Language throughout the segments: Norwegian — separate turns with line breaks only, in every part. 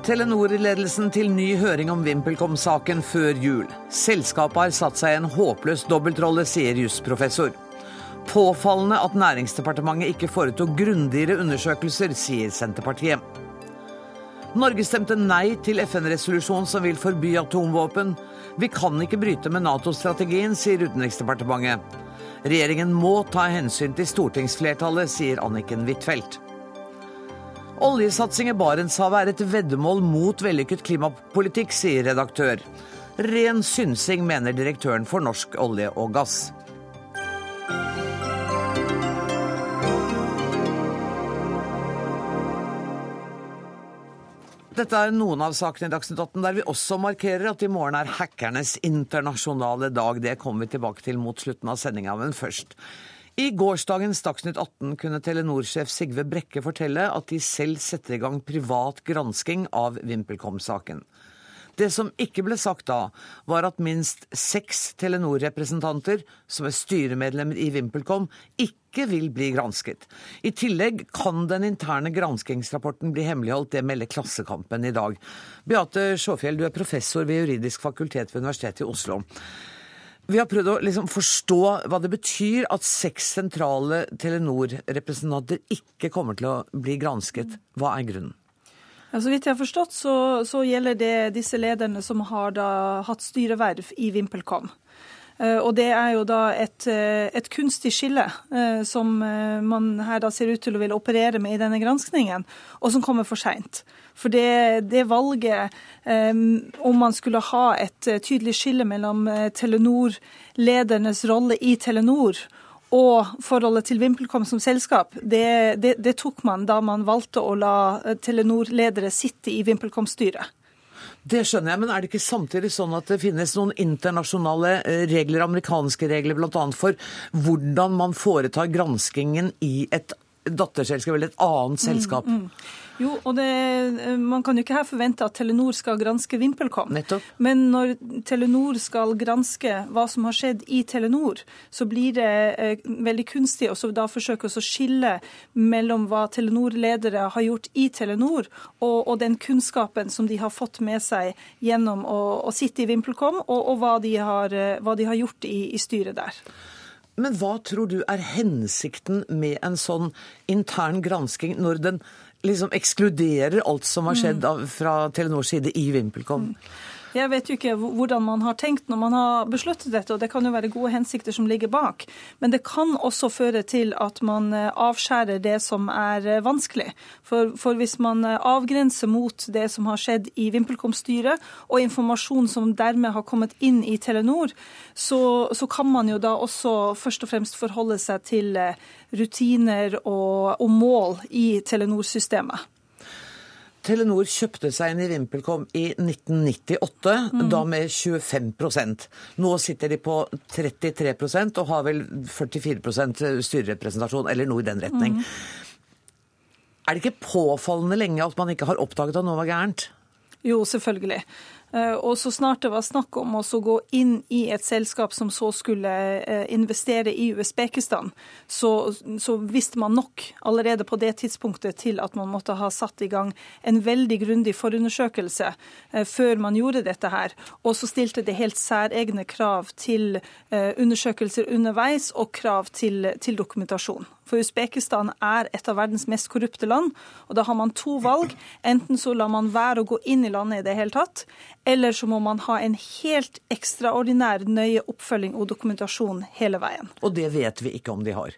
Telenor-ledelsen til ny høring om VimpelCom-saken før jul. Selskapet har satt seg i en håpløs dobbeltrolle, sier jusprofessor. Påfallende at Næringsdepartementet ikke foretok grundigere undersøkelser, sier Senterpartiet. Norge stemte nei til FN-resolusjon som vil forby atomvåpen. Vi kan ikke bryte med Nato-strategien, sier Utenriksdepartementet. Regjeringen må ta hensyn til stortingsflertallet, sier Anniken Huitfeldt. Oljesatsing i Barentshavet er et veddemål mot vellykket klimapolitikk, sier redaktør. Ren synsing, mener direktøren for Norsk olje og gass. Dette er noen av sakene i Dagsnytt 18 der vi også markerer at i morgen er hackernes internasjonale dag. Det kommer vi tilbake til mot slutten av sendinga, men først. I gårsdagens Dagsnytt 18 kunne Telenor-sjef Sigve Brekke fortelle at de selv setter i gang privat gransking av VimpelCom-saken. Det som ikke ble sagt da, var at minst seks Telenor-representanter, som er styremedlemmer i VimpelCom, ikke vil bli gransket. I tillegg kan den interne granskingsrapporten bli hemmeligholdt, det melder Klassekampen i dag. Beate Sjåfjell, du er professor ved juridisk fakultet ved Universitetet i Oslo. Vi har prøvd å liksom forstå hva det betyr at seks sentrale Telenor-representanter ikke kommer til å bli gransket. Hva er grunnen?
Ja, så vidt jeg har forstått, så, så gjelder det disse lederne som har da, hatt styreverv i VimpelCom. Eh, og det er jo da et, eh, et, kunstig skille eh, som man her da ser ut til å ville operere med i denne granskningen, og som kommer for seint. For det, det valget, om man skulle ha et tydelig skille mellom Telenor-ledernes rolle i Telenor og forholdet til VimpelCom som selskap, det, det, det tok man da man valgte å la Telenor-ledere sitte i VimpelCom-styret.
Det skjønner jeg, men er det ikke samtidig sånn at det finnes noen internasjonale eh, regler, amerikanske regler bl.a. for hvordan man foretar granskingen i et datterselskap eller et annet selskap? Mm, mm.
Jo, og det, eh, Man kan jo ikke her forvente at Telenor skal granske VimpelCom.
Nettopp.
Men når Telenor skal granske hva som har skjedd i Telenor, så blir det eh, veldig kunstig å da forsøke å skille mellom hva Telenor-ledere har gjort i Telenor, og, og, den kunnskapen som de har fått med seg gjennom å, å sitte i VimpelCom, og, og hva, de har, eh, hva, de har, gjort i, i styret der.
Men hva tror du er hensikten med en sånn intern gransking når den liksom ekskluderer alt som har skjedd av, fra Telenors side i VimpelCom.
Jeg vet jo ikke hvordan man har tenkt når man har besluttet dette, og det kan jo være gode hensikter som ligger bak. Men det kan også føre til at man eh, avskjærer det som er eh, vanskelig. For, for hvis man eh, avgrenser mot det som har skjedd i VimpelCom-styret, og informasjon som dermed har kommet inn i Telenor, så, så, kan man jo da også først og fremst forholde seg til rutiner og, og mål i Telenor-systemet.
Telenor kjøpte seg inn i VimpelCom i 1998, mm. da med 25% Nå sitter de på 33% og har vel 44% styrerepresentasjon, eller noe i den retning. Mm. Er det ikke påfallende lenge at man ikke har oppdaget at noe var gærent?
Jo, selvfølgelig. Eh, og så snart det var snakk om å gå inn i et selskap som så skulle eh, investere i Usbekistan, så, så, visste man nok allerede på det tidspunktet til at man måtte ha satt i gang en veldig grundig forundersøkelse eh, før man gjorde dette her. Og så stilte det helt særegne krav til undersøkelser underveis og krav til, til dokumentasjon. For Usbekistan er et av verdens mest korrupte land. Og da har man to valg. Enten så lar man være å gå inn i landet i det hele tatt, eller så må man ha en helt ekstraordinær nøye oppfølging og dokumentasjon hele veien.
Og det vet vi ikke om de har?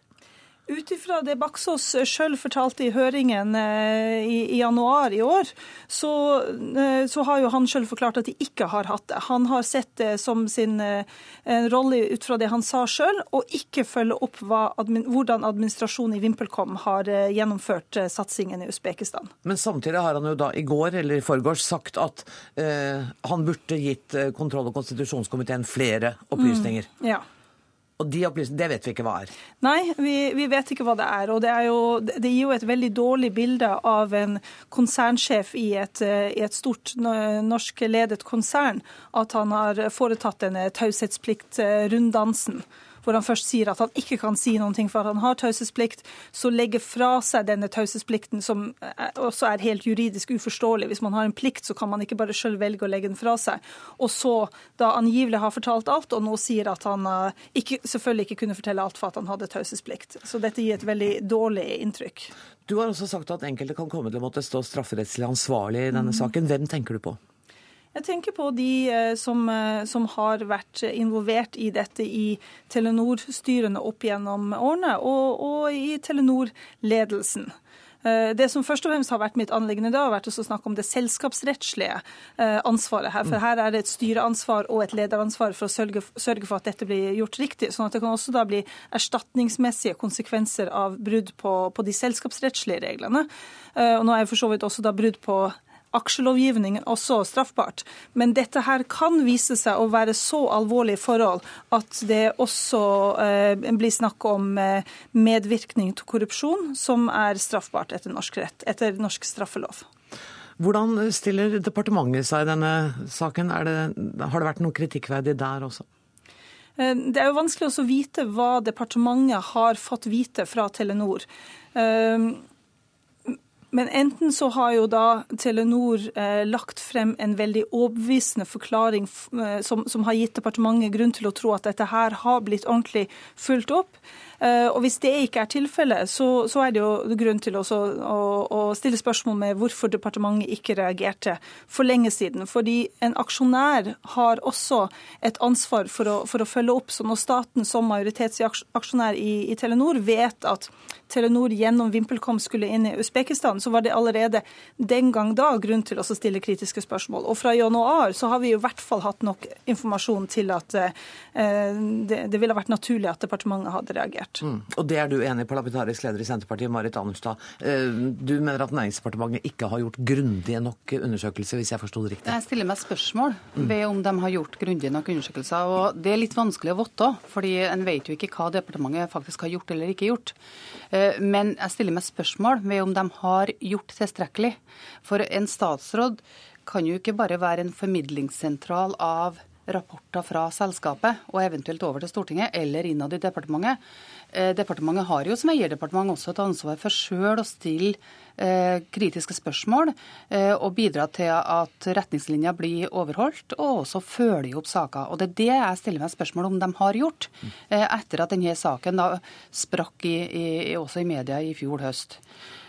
Ut ifra det Baksås sjøl fortalte i høringen eh, i, i, januar i år, så, eh, så har jo han sjøl forklart at de ikke har hatt det. Han har sett det som sin eh, rolle ut fra det han sa sjøl, og ikke følge opp hva, hvordan administrasjonen i VimpelCom har gjennomført satsingen i Usbekistan.
Men samtidig har han jo da i går eller i forgårs sagt at eh, han burde gitt kontroll- og konstitusjonskomiteen flere opplysninger.
Mm, ja.
Og de det vet vi ikke hva er?
Nei, vi, vi, vet ikke hva det er. Og det, er jo, det, gir jo et veldig dårlig bilde av en konsernsjef i et, i et stort norskledet konsern at han har foretatt denne taushetsplikt-runddansen hvor han først sier at han ikke kan si noen ting for at han har taushetsplikt, så legger fra seg denne taushetsplikten, som også er helt juridisk uforståelig. Hvis man har en plikt, så kan man ikke bare sjøl velge å legge den fra seg. Og så da angivelig har fortalt alt, og nå sier at han eh, ikke, selvfølgelig ikke kunne fortelle alt for at han hadde taushetsplikt. Så dette gir et veldig dårlig inntrykk.
Du har også sagt at enkelte kan komme til å måtte stå strafferettslig ansvarlig i denne mm. saken. Hvem tenker du på?
Jeg tenker på de eh, som, eh, som, har vært involvert i dette i Telenor-styrene opp gjennom årene, og, og i Telenor-ledelsen. Eh, det som først og fremst har vært mitt anliggende da, har vært å snakke om det selskapsrettslige ansvaret her. For her er det et styreansvar og et lederansvar for å sørge, for at dette blir gjort riktig. sånn at det kan også da bli erstatningsmessige konsekvenser av brudd på, på de selskapsrettslige reglene. Og nå er for så vidt også da brudd på aksjelovgivningen også straffbart. Men dette her kan vise seg å være så alvorlige forhold at det også eh, blir snakk om eh, medvirkning til korrupsjon, som er straffbart etter norsk rett, etter norsk straffelov.
Hvordan stiller departementet seg i denne saken? Det, har det vært noe kritikkverdig der også?
Eh, det er jo vanskelig å vite hva departementet har fått vite fra Telenor. Men enten så har jo da Telenor eh, lagt frem en veldig overbevisende forklaring eh, som, som, har gitt departementet grunn til å tro at dette her har blitt ordentlig fulgt opp. Eh, og Hvis det ikke er tilfellet, så, så, er det jo grunn til å, å, stille spørsmål med hvorfor departementet ikke reagerte for lenge siden. Fordi en aksjonær har også et ansvar for å, for å følge opp. Så når staten som majoritetsaksjonær i, i Telenor vet at Telenor gjennom VimpelCom skulle inn i Usbekistan, så var det allerede den gang da grunn til å stille kritiske spørsmål. Og fra januar så har vi i hvert fall hatt nok informasjon til at eh, det, det ville vært naturlig at departementet hadde reagert.
Mm. Og det er du enig i, parlamentarisk leder i Senterpartiet, Marit Anderstad. Eh, du mener at Næringsdepartementet ikke har gjort grundige nok undersøkelser, hvis jeg forsto det riktig?
Jeg stiller meg spørsmål ved om de har gjort grundige nok undersøkelser. Og det er litt vanskelig å vite, fordi en vet jo ikke hva departementet faktisk har gjort eller ikke gjort. Eh, men jeg stiller meg spørsmål ved om de har gjort tilstrekkelig. For en statsråd kan jo ikke bare være en formidlingssentral av rapporter fra selskapet og eventuelt over til Stortinget eller innad i departementet. Eh, departementet har jo som eierdepartement også et ansvar for sjøl å stille kritiske spørsmål eh, og bidra til at retningslinjer blir overholdt, og også følge opp saker. Og Det er det jeg stiller meg spørsmål om de har gjort, etter at denne saken da sprakk i, i, også i media i fjor høst.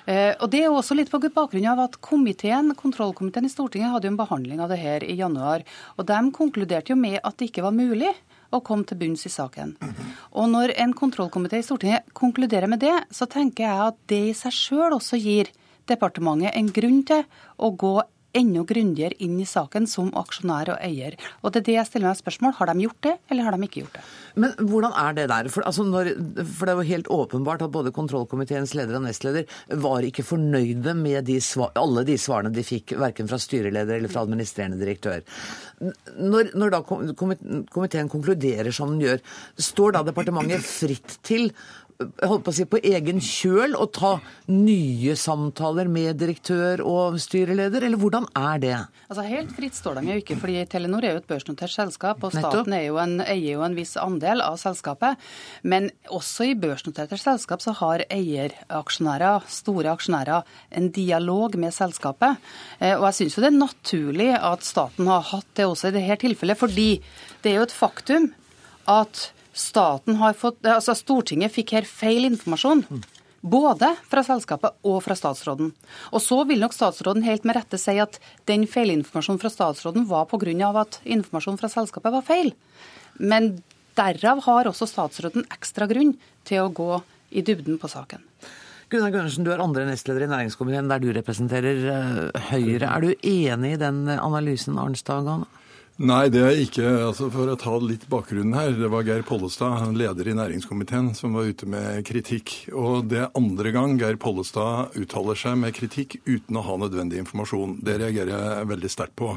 Og Det er også litt på bakgrunn av at komiteen, kontrollkomiteen i Stortinget hadde jo en behandling av det her i januar. og De konkluderte jo med at det ikke var mulig og komme til bunns i saken. Og når en kontrollkomité i Stortinget konkluderer med det, så tenker jeg at det i seg sjøl også gir departementet en grunn til å gå enda grundigere inn i saken som aksjonær og eier. Og det er det jeg stiller meg spørsmål. Har de gjort det, eller har de ikke gjort det?
Men hvordan er det der? For, altså når, for det er jo helt åpenbart at både kontrollkomiteens leder og nestleder var ikke fornøyde med de svar, alle de svarene de fikk, verken fra styreleder eller fra administrerende direktør. Når, når da komiteen konkluderer som den gjør, står da departementet fritt til holdt på å si, på egen kjøl å ta nye samtaler med direktør og styreleder, eller hvordan er det?
Altså Helt fritt står de jo ikke, fordi Telenor er jo et børsnotert selskap, og staten jo en, eier jo en viss andel av selskapet. Men også i børsnoterte selskap så har eieraksjonærer, store aksjonærer, en dialog med selskapet. Eh, og jeg syns jo det er naturlig at staten har hatt det også i dette tilfellet, fordi det er jo et faktum at staten har fått, altså Stortinget fikk her feil informasjon. Både fra selskapet og fra statsråden. Og så vil nok statsråden helt med rette si at den feilinformasjonen fra statsråden var pga. at informasjonen fra selskapet var feil. Men derav har også statsråden ekstra grunn til å gå i dybden på saken.
Gunnar Gundersen, du er andre nestleder i næringskomiteen der du representerer eh, Høyre. Er du enig i den analysen Arnstad ga?
Nei, det er ikke. altså For å ta litt bakgrunnen her. Det var Geir Pollestad, leder i næringskomiteen, som var ute med kritikk. Og det er andre gang Geir Pollestad uttaler seg med kritikk uten å ha nødvendig informasjon. Det reagerer jeg veldig sterkt på.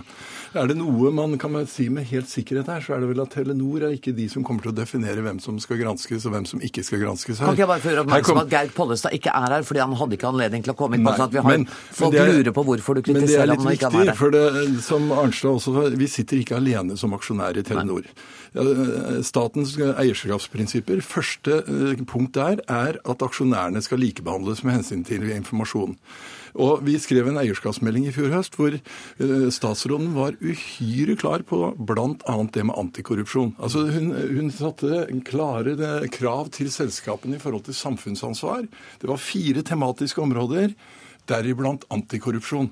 Er det noe man kan si med helt sikkerhet her, så er det vel at Telenor er ikke de som kommer til å definere hvem som skal granskes og hvem som ikke skal granskes her.
Kan ikke jeg bare føre oppmerksom kom... at Geir Pollestad ikke er her fordi han hadde ikke anledning til å komme inn? Nei, at vi har men, folk er, lurer på hvorfor du kritiserer ham når han ikke er her.
Men det er riktig, for det, som Arnstad også Vi sitter ikke ikke alene som aksjonær i Telenor. Eh, statens eierskapsprinsipper, første eh, punkt der er at aksjonærene skal likebehandles med hensyn til informasjon. Og Vi skrev en eierskapsmelding i fjor høst hvor eh, statsråden var uhyre klar på bl.a. det med antikorrupsjon. Altså Hun, hun satte klare krav til selskapene i forhold til samfunnsansvar. Det var fire tematiske områder, deriblant antikorrupsjon.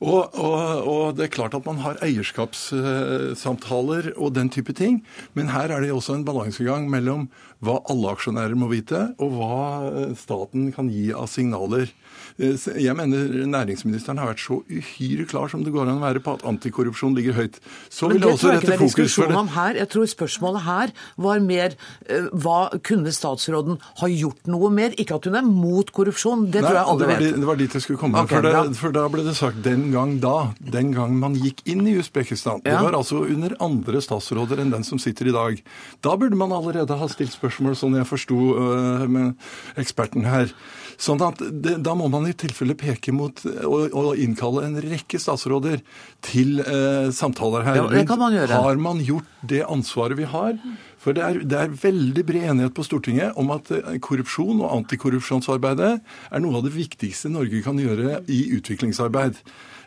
Og, og, og, det er klart at man har eierskapssamtaler og den type ting, men her er det også en balansegang mellom hva alle aksjonærer må vite, og hva staten kan gi av signaler. Eh, jeg mener næringsministeren har vært så uhyre klar som det går an å være på at antikorrupsjon ligger høyt.
Så det tror jeg ikke det er diskusjon om her. Jeg tror spørsmålet her var mer uh, hva kunne statsråden ha gjort noe mer? Ikke at hun er mot korrupsjon, det Nei, tror jeg alle vet.
Det var dit jeg skulle komme. Okay, for, det, for, da ble det sagt den gang da, den gang man gikk inn i Usbekistan. Ja. Det var altså under andre statsråder enn den som sitter i dag. Da burde man allerede ha stilt spørsmål, sånn jeg forsto uh, med eksperten her. Sånn at det, Da må man i tilfelle peke mot å innkalle en rekke statsråder til eh, samtaler her.
Ja, det kan man gjøre.
Har man gjort det ansvaret vi har? For det er, det er, veldig bred enighet på Stortinget om at eh, korrupsjon og antikorrupsjonsarbeidet er noe av det viktigste Norge kan gjøre i utviklingsarbeid.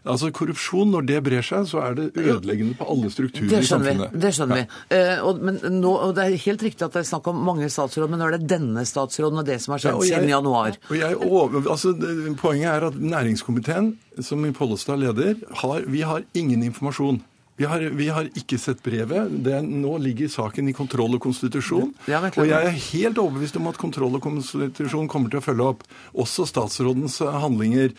Altså Korrupsjon, når det brer seg, så er det ødeleggende på alle strukturer i samfunnet.
Vi, det skjønner ja. vi. Eh, og, men nå, og Det er helt riktig at det er snakk om mange statsråder, men nå er det denne statsråden og det som har skjedd ja, siden januar.
Og jeg, og, altså, poenget er at næringskomiteen, som Pollestad leder, har, vi har ingen informasjon. Vi har, vi har, ikke sett brevet. Det, nå ligger saken i kontroll og konstitusjon. Ja, og jeg er helt overbevist om at kontroll og konstitusjon kommer til å følge opp også statsrådens handlinger.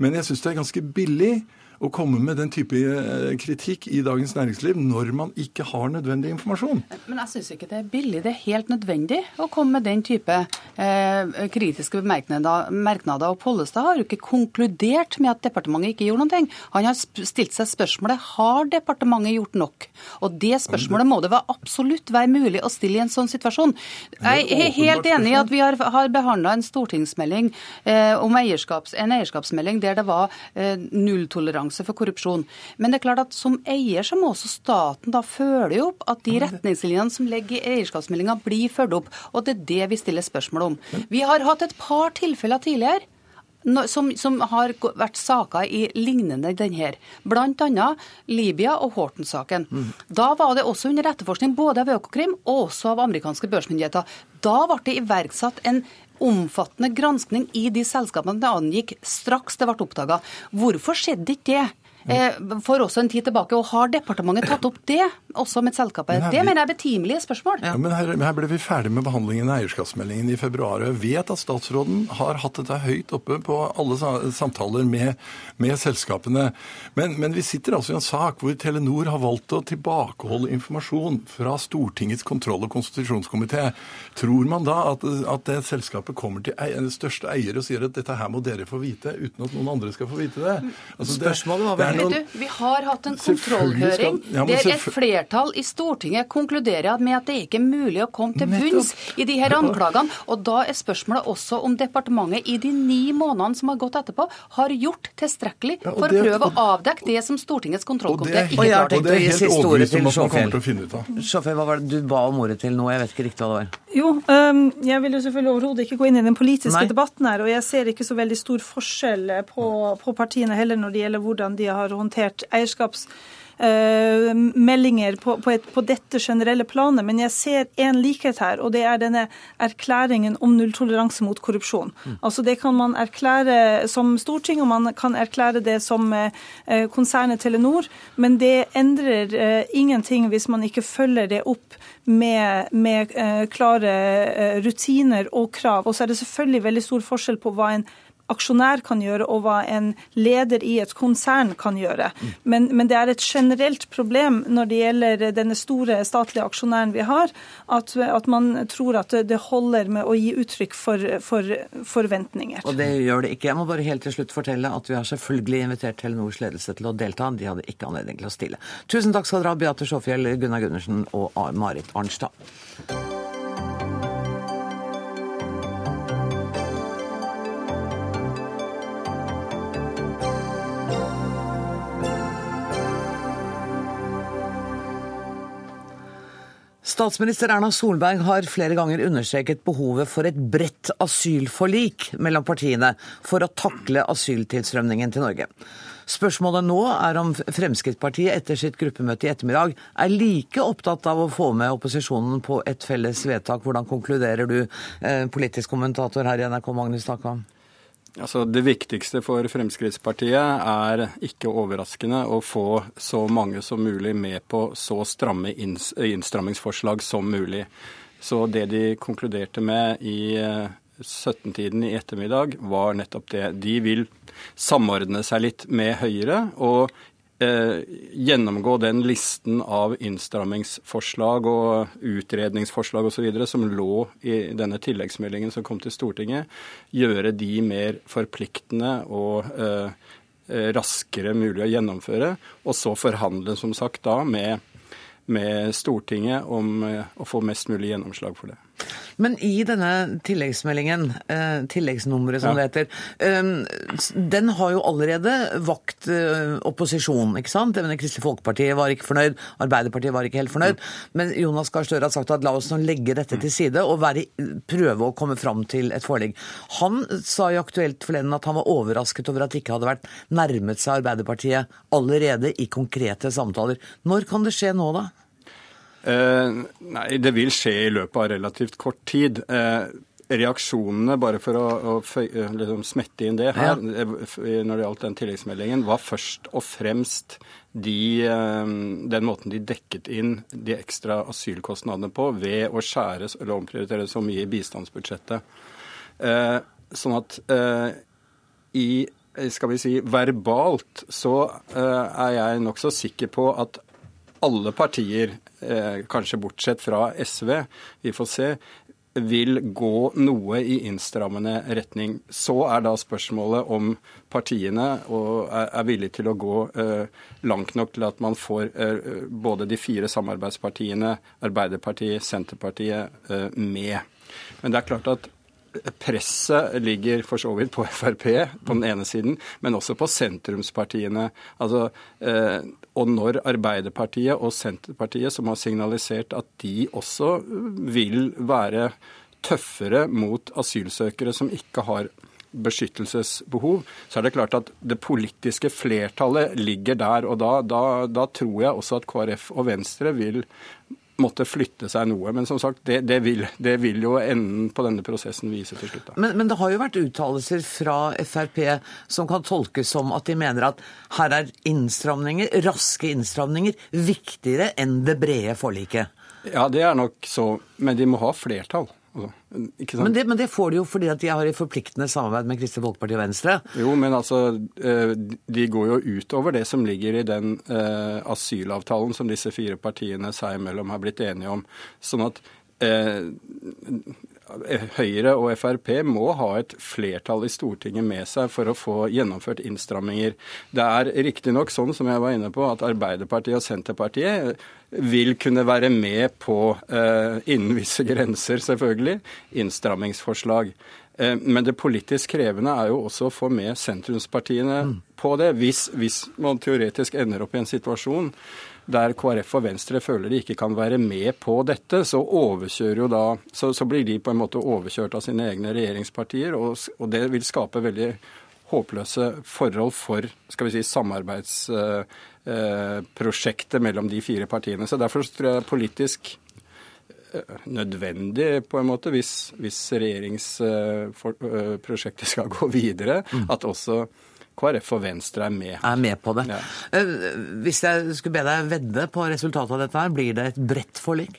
Men jeg syns det er ganske billig å komme med den type eh, kritikk i Dagens Næringsliv når man ikke har nødvendig informasjon.
Men jeg syns ikke det er billig. Det er helt nødvendig å komme med den type eh, kritiske merknader. Og Pollestad har jo ikke konkludert med at departementet ikke gjorde noe. Han har stilt seg spørsmålet har departementet gjort nok. Og det spørsmålet må det være absolutt være mulig å stille i en sånn situasjon. Jeg er helt enig i at vi har, har behandla en stortingsmelding eh, om eierskaps, en eierskapsmelding der det var eh, nulltoleranse nulltoleranse for korrupsjon. Men det er klart at som eier så må også staten da følge opp at de retningslinjene som ligger i eierskapsmeldinga blir fulgt opp. Og det er det vi stiller spørsmål om. Vi har hatt et par tilfeller tidligere. Som, som, har vært saker i lignende den her. Bl.a. Libya og Horten-saken. Mm. Da var det også under etterforskning både av Økokrim og også av amerikanske børsmyndigheter. Da ble det iverksatt en omfattende granskning i de selskapene det angikk, straks det ble oppdaga. Hvorfor skjedde ikke det? Eh, for også en tid tilbake. Og har departementet tatt opp det også med selskapet? Det mener jeg er betimelige spørsmål.
Ja, men her, her, ble vi ferdig med behandlingen av eierskapsmeldingen i februar. Jeg vet at statsråden har hatt dette høyt oppe på alle samtaler med, med selskapene. Men, men, vi sitter altså i en sak hvor Telenor har valgt å tilbakeholde informasjon fra Stortingets kontroll- og konstitusjonskomité. Tror man da at, at det selskapet kommer til den største eier og sier at dette her må dere få vite, uten at noen andre skal få vite det?
Altså, det Spørsmålet var vel
noen... du, vi har hatt en kontrollhøring ja, der et flertall i Stortinget konkluderer med at det ikke er mulig å komme til bunns i de her anklagene. Og da er spørsmålet også om departementet i de ni månedene som har gått etterpå, har gjort tilstrekkelig ja, for å prøve å avdekke det som Stortingets kontrollkomité ikke
klarte. Og det er helt overbevist om at man kommer til å finne ut av. Sjåfør, hva var det du ba om ordet til nå? Jeg vet ikke riktig hva det var.
Jo, um, jeg vil jo selvfølgelig overhodet ikke gå inn i den politiske Nei. debatten her, og jeg ser ikke så veldig stor forskjell på, på partiene heller når det gjelder hvordan de har har håndtert eierskapsmeldinger på, på, på, dette generelle planet. Men jeg ser én likhet her, og det er denne erklæringen om nulltoleranse mot korrupsjon. Mm. Altså Det kan man erklære som storting, og man kan erklære det som eh, konsernet Telenor. Men det endrer eh, ingenting hvis man ikke følger det opp med, med eh, klare rutiner og krav. Og så er det selvfølgelig veldig stor forskjell på hva en aksjonær kan gjøre, og hva en leder i et konsern kan gjøre. Men, men, det er et generelt problem når det gjelder denne store statlige aksjonæren vi har, at, at man tror at det holder med å gi uttrykk for, for, forventninger.
Og det gjør det ikke. Jeg må bare helt til slutt fortelle at vi har selvfølgelig invitert Telenors ledelse til å delta. De hadde ikke anledning til å stille. Tusen takk skal dere ha, Beate Sjåfjell, Gunnar Gundersen og Marit Arnstad. Statsminister Erna Solberg har flere ganger understreket behovet for et bredt asylforlik mellom partiene for å takle asyltilstrømningen til Norge. Spørsmålet nå er om Fremskrittspartiet etter sitt gruppemøte i ettermiddag er like opptatt av å få med opposisjonen på et felles vedtak. Hvordan konkluderer du, eh, politisk kommentator her i NRK, Magnus Takam?
Altså, det viktigste for Fremskrittspartiet er ikke overraskende å få så mange som mulig med på så stramme innstrammingsforslag som mulig. Så det de konkluderte med i 17-tiden i ettermiddag, var nettopp det. De vil samordne seg litt med Høyre og eh, gjennomgå den listen av innstrammingsforslag og utredningsforslag osv. som lå i denne tilleggsmeldingen som kom til Stortinget. Gjøre de mer forpliktende og eh, eh raskere mulig å gjennomføre. Og så forhandle, som sagt, da med med Stortinget om eh, å få mest mulig gjennomslag for det.
Men i denne tilleggsmeldingen, eh, tilleggsnummeret som ja. det heter, eh, den har jo allerede vakt opposisjon, ikke sant? Jeg mener, Kristelig Folkeparti var ikke fornøyd, Arbeiderpartiet var ikke helt fornøyd. Mm. Men Jonas Gahr Støre har sagt at la oss nå legge dette til side og være, prøve å komme fram til et forlik. Han sa i Aktuelt forleden at han var overrasket over at det ikke hadde vært nærmet seg Arbeiderpartiet allerede i konkrete samtaler. Når kan det skje nå, da?
Eh, nei, det vil skje i løpet av relativt kort tid. Eh, reaksjonene, bare for å, å eh, liksom smette inn det her, ja. Eh, når det gjaldt den tilleggsmeldingen, var først og fremst de, eh, den måten de dekket inn de ekstra asylkostnadene på ved å skjære eller omprioritere så mye i bistandsbudsjettet. Eh, sånn at i skal vi si, verbalt så er jeg nokså sikker på at alle partier, eh, kanskje bortsett fra SV, vi får se, vil gå noe i innstrammende retning. Så er da spørsmålet om partiene er villige til å gå eh, langt nok til at man får eh, både de fire samarbeidspartiene, Arbeiderpartiet, Senterpartiet, med. Men det er klart at presset ligger for så vidt på Frp på den ene siden, men også på sentrumspartiene. Altså, og når Arbeiderpartiet og Senterpartiet, som har signalisert at de også vil være tøffere mot asylsøkere som ikke har beskyttelsesbehov, så er det klart at det politiske flertallet ligger der. Og da, da, da tror jeg også at KrF og Venstre vil måtte flytte seg noe. Men som sagt, det, det, vil, det vil, jo enden på denne prosessen vise til slutt.
Men, men, det har jo vært uttalelser fra Frp som kan tolkes som at de mener at her er innstramninger, raske innstramninger, viktigere enn det brede forliket.
Ja, det er nok så, men de må ha flertall.
Altså, men, det, men, det, får de jo fordi at de har et forpliktende samarbeid med Kristelig Folkeparti og Venstre.
Jo, men altså eh, De går jo utover det som ligger i den uh, asylavtalen som disse fire partiene seg imellom har blitt enige om. Sånn at uh, Høyre og Frp må ha et flertall i Stortinget med seg for å få gjennomført innstramminger. Det er riktignok sånn, som jeg var inne på, at Arbeiderpartiet og Senterpartiet vil kunne være med på, eh, innen visse grenser selvfølgelig, innstrammingsforslag. Eh, men det politisk krevende er jo også å få med sentrumspartiene mm. på det, hvis, hvis man teoretisk ender opp i en situasjon der KrF og Venstre føler de ikke kan være med på dette, så da Så, så blir de på en måte overkjørt av sine egne regjeringspartier, og, og det vil skape veldig håpløse forhold for skal vi si, samarbeidsprosjektet eh, mellom de fire partiene. Så Derfor tror jeg det er politisk eh, nødvendig, på en måte, hvis, hvis regjeringsprosjektet eh, skal gå videre, mm. at også KrF og Venstre er med.
Er med på det. Ja. Hvis jeg skulle be deg vedde på resultatet av dette, her, blir det et bredt forlik?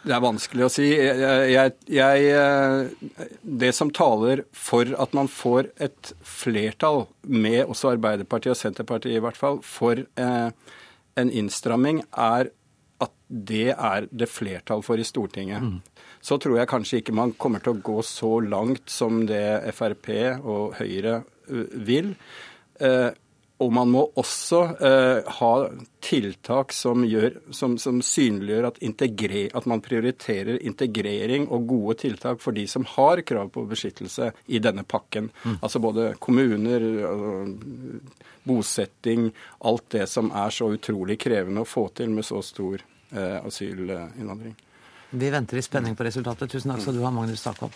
Det er vanskelig å si. Jeg, jeg, jeg, det som taler for at man får et flertall, med også Arbeiderpartiet og Senterpartiet i hvert fall, for eh, en innstramming, er at det er det flertall for i Stortinget. Mm. Så tror jeg kanskje ikke man kommer til å gå så langt som det Frp og Høyre eh, vil. Eh, og man må også eh, ha tiltak som, gjør, som, som synliggjør at, at, man prioriterer integrering og gode tiltak for de som har krav på beskyttelse i denne pakken. Mm. Altså både kommuner, bosetting, alt det som er så utrolig krevende å få til med så stor eh, asylinnvandring.
Vi venter i spenning på resultatet. Tusen takk skal du ha, Magnus Takvam.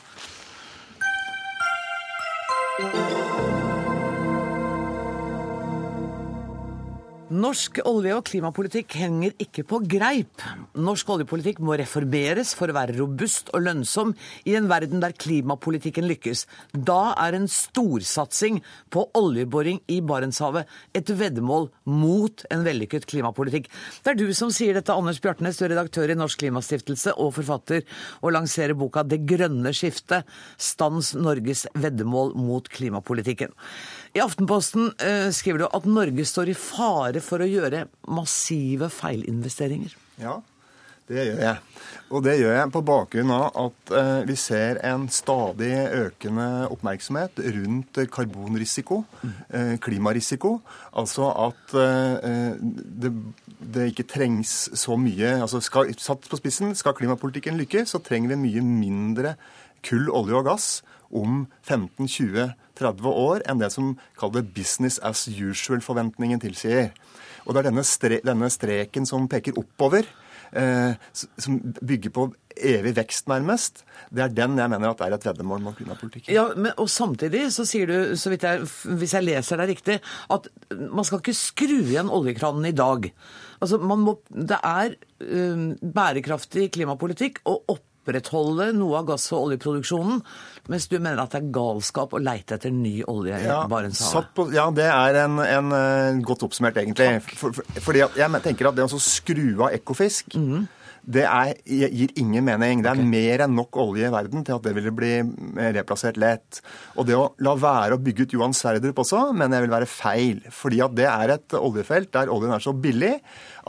Norsk olje- og klimapolitikk henger ikke på greip. Norsk oljepolitikk må reformeres for å være robust og lønnsom i en verden der klimapolitikken lykkes. Da er en storsatsing på oljeboring i Barentshavet et veddemål mot en vellykket klimapolitikk. Det er du som sier dette, Anders Bjartnes, du er redaktør i Norsk Klimastiftelse og forfatter, og lanserer boka 'Det grønne skiftet stans Norges veddemål mot klimapolitikken'. I Aftenposten uh, skriver du at Norge står i fare for å gjøre massive feilinvesteringer.
Ja, det gjør jeg. Og det gjør jeg på bakgrunn av at eh, vi ser en stadig økende oppmerksomhet rundt karbonrisiko, eh, klimarisiko. Altså at det, det, ikke trengs så mye altså skal, Satt på spissen, skal klimapolitikken lykkes, så trenger vi mye mindre kull, olje og gass om 15-20-30 år enn det som kalles business as usual-forventningen tilsier. Og det er denne, stre denne streken som peker oppover, eh, som bygger på evig vekst, nærmest. Det er den jeg mener at er et veddemål med klimapolitikken.
Ja, men, og samtidig så sier du, så vidt jeg, hvis jeg leser deg riktig, at man skal ikke skru igjen oljekranen i dag. Altså, må, Det er um, bærekraftig klimapolitikk å opprettholde noe av gass- og oljeproduksjonen, mens du mener at det er galskap å leite etter ny olje i
ja,
Barentshavet?
ja, det er en, en, en godt oppsummert, egentlig. For, for, fordi jeg tenker at det å skru av Ekofisk mm -hmm det er, gir ingen mening. Det er okay. mer enn nok olje i verden til at det ville bli replassert lett. Og det å la være å bygge ut Johan Sverdrup også, mener jeg vil være feil. Fordi at det er et oljefelt der oljen er så billig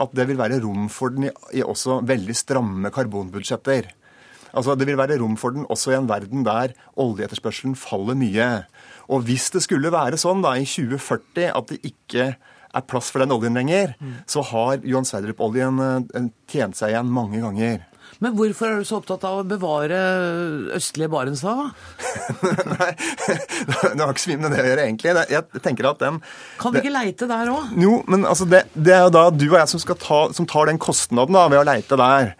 at det vil være rom for den i, i også veldig stramme karbonbudsjetter. Altså Det vil være rom for den også i en verden der oljeetterspørselen faller mye. Og hvis det skulle være sånn da i 2040 at det ikke er plass for den oljen lenger, mm. så har Johan Sverdrup-oljen eh, tjent seg igjen mange ganger.
Men hvorfor er du så opptatt av å bevare østlige Barentshavet?
Nei, det har ikke så mye med det å gjøre, egentlig. Jeg tenker at den...
Kan vi ikke leite der òg?
Jo, men altså det, det, er jo da du og jeg som, ta, som tar den kostnaden da, ved å leite der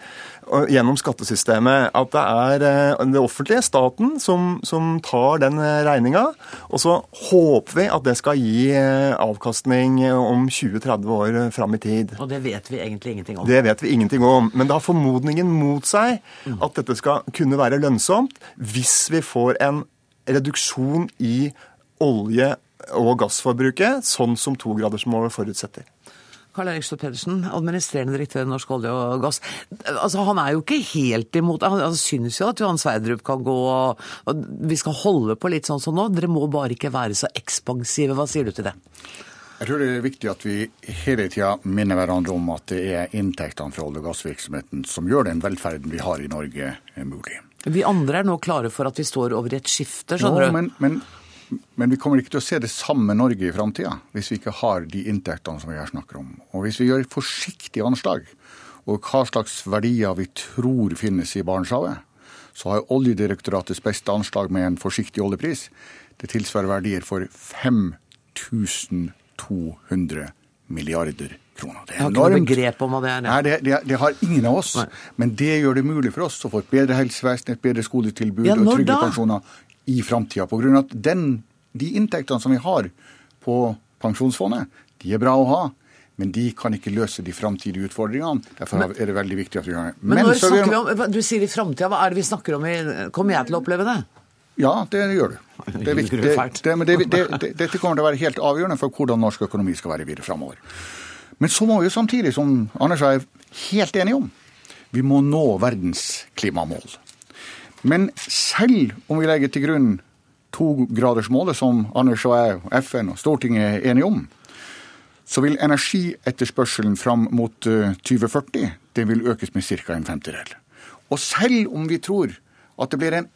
gjennom skattesystemet at det er eh, det offentlige, staten, som, som tar den eh, regninga. Og så håper vi at det skal gi eh, avkastning om 20-30 år fram i tid.
Og det vet vi egentlig ingenting om?
Det vet vi ingenting om. Men det har formodningen mot seg at dette skal kunne være lønnsomt hvis vi får en reduksjon i olje- og gassforbruket, sånn som togradersmålet forutsetter.
Karl Erik Stø Pedersen, administrerende direktør i Norsk olje og gass. Altså, han er jo ikke helt imot Han, han syns jo at Johan Sverdrup kan gå og, og Vi skal holde på litt sånn som nå. Dere må bare ikke være så ekspansive. Hva sier du til det?
Jeg tror det er viktig at vi hele tida minner hverandre om at det er inntektene fra olje- og gassvirksomheten som gjør den velferden vi har i Norge, mulig.
Vi andre er nå klare for at vi står over i et skifte, skjønner
du? Men, men men vi kommer ikke til å se det samme Norge i framtida hvis vi ikke har de inntektene som vi her snakker om. Og hvis vi gjør forsiktige anslag og hva slags verdier vi tror finnes i Barentshavet, så har Oljedirektoratets beste anslag med en forsiktig oljepris det tilsvarer verdier for 5200 milliarder kroner.
Det er Jeg har ikke noe begrep om hva det er.
Nei, det, det, det, har ingen av oss. Nei. Men det gjør det mulig for oss å få et bedre helsevesen, et bedre skoletilbud ja, og trygge da? pensjoner i framtida. Pga. at den, de inntektene som vi har på pensjonsfondet, de er bra å ha. Men de kan ikke løse de framtidige utfordringene. Derfor men, er det veldig viktig at vi har
Men, men når snakker vi om, Du sier i framtida. Hva er det vi snakker om? I, kommer jeg til å oppleve det?
Ja, det gjør du. Det er viktig. Det, det, det, dette kommer til å være helt avgjørende for hvordan norsk økonomi skal være videre framover. Men så må vi samtidig, som Anders er helt enige om, vi må nå verdens klimamål. Men selv om vi legger til grunn togradersmålet, som Anders og jeg, FN og Stortinget er enige om, så vil energietterspørselen fram mot 2040 eh, det vil økes med ca. en femtedel. Og selv om vi tror at det blir en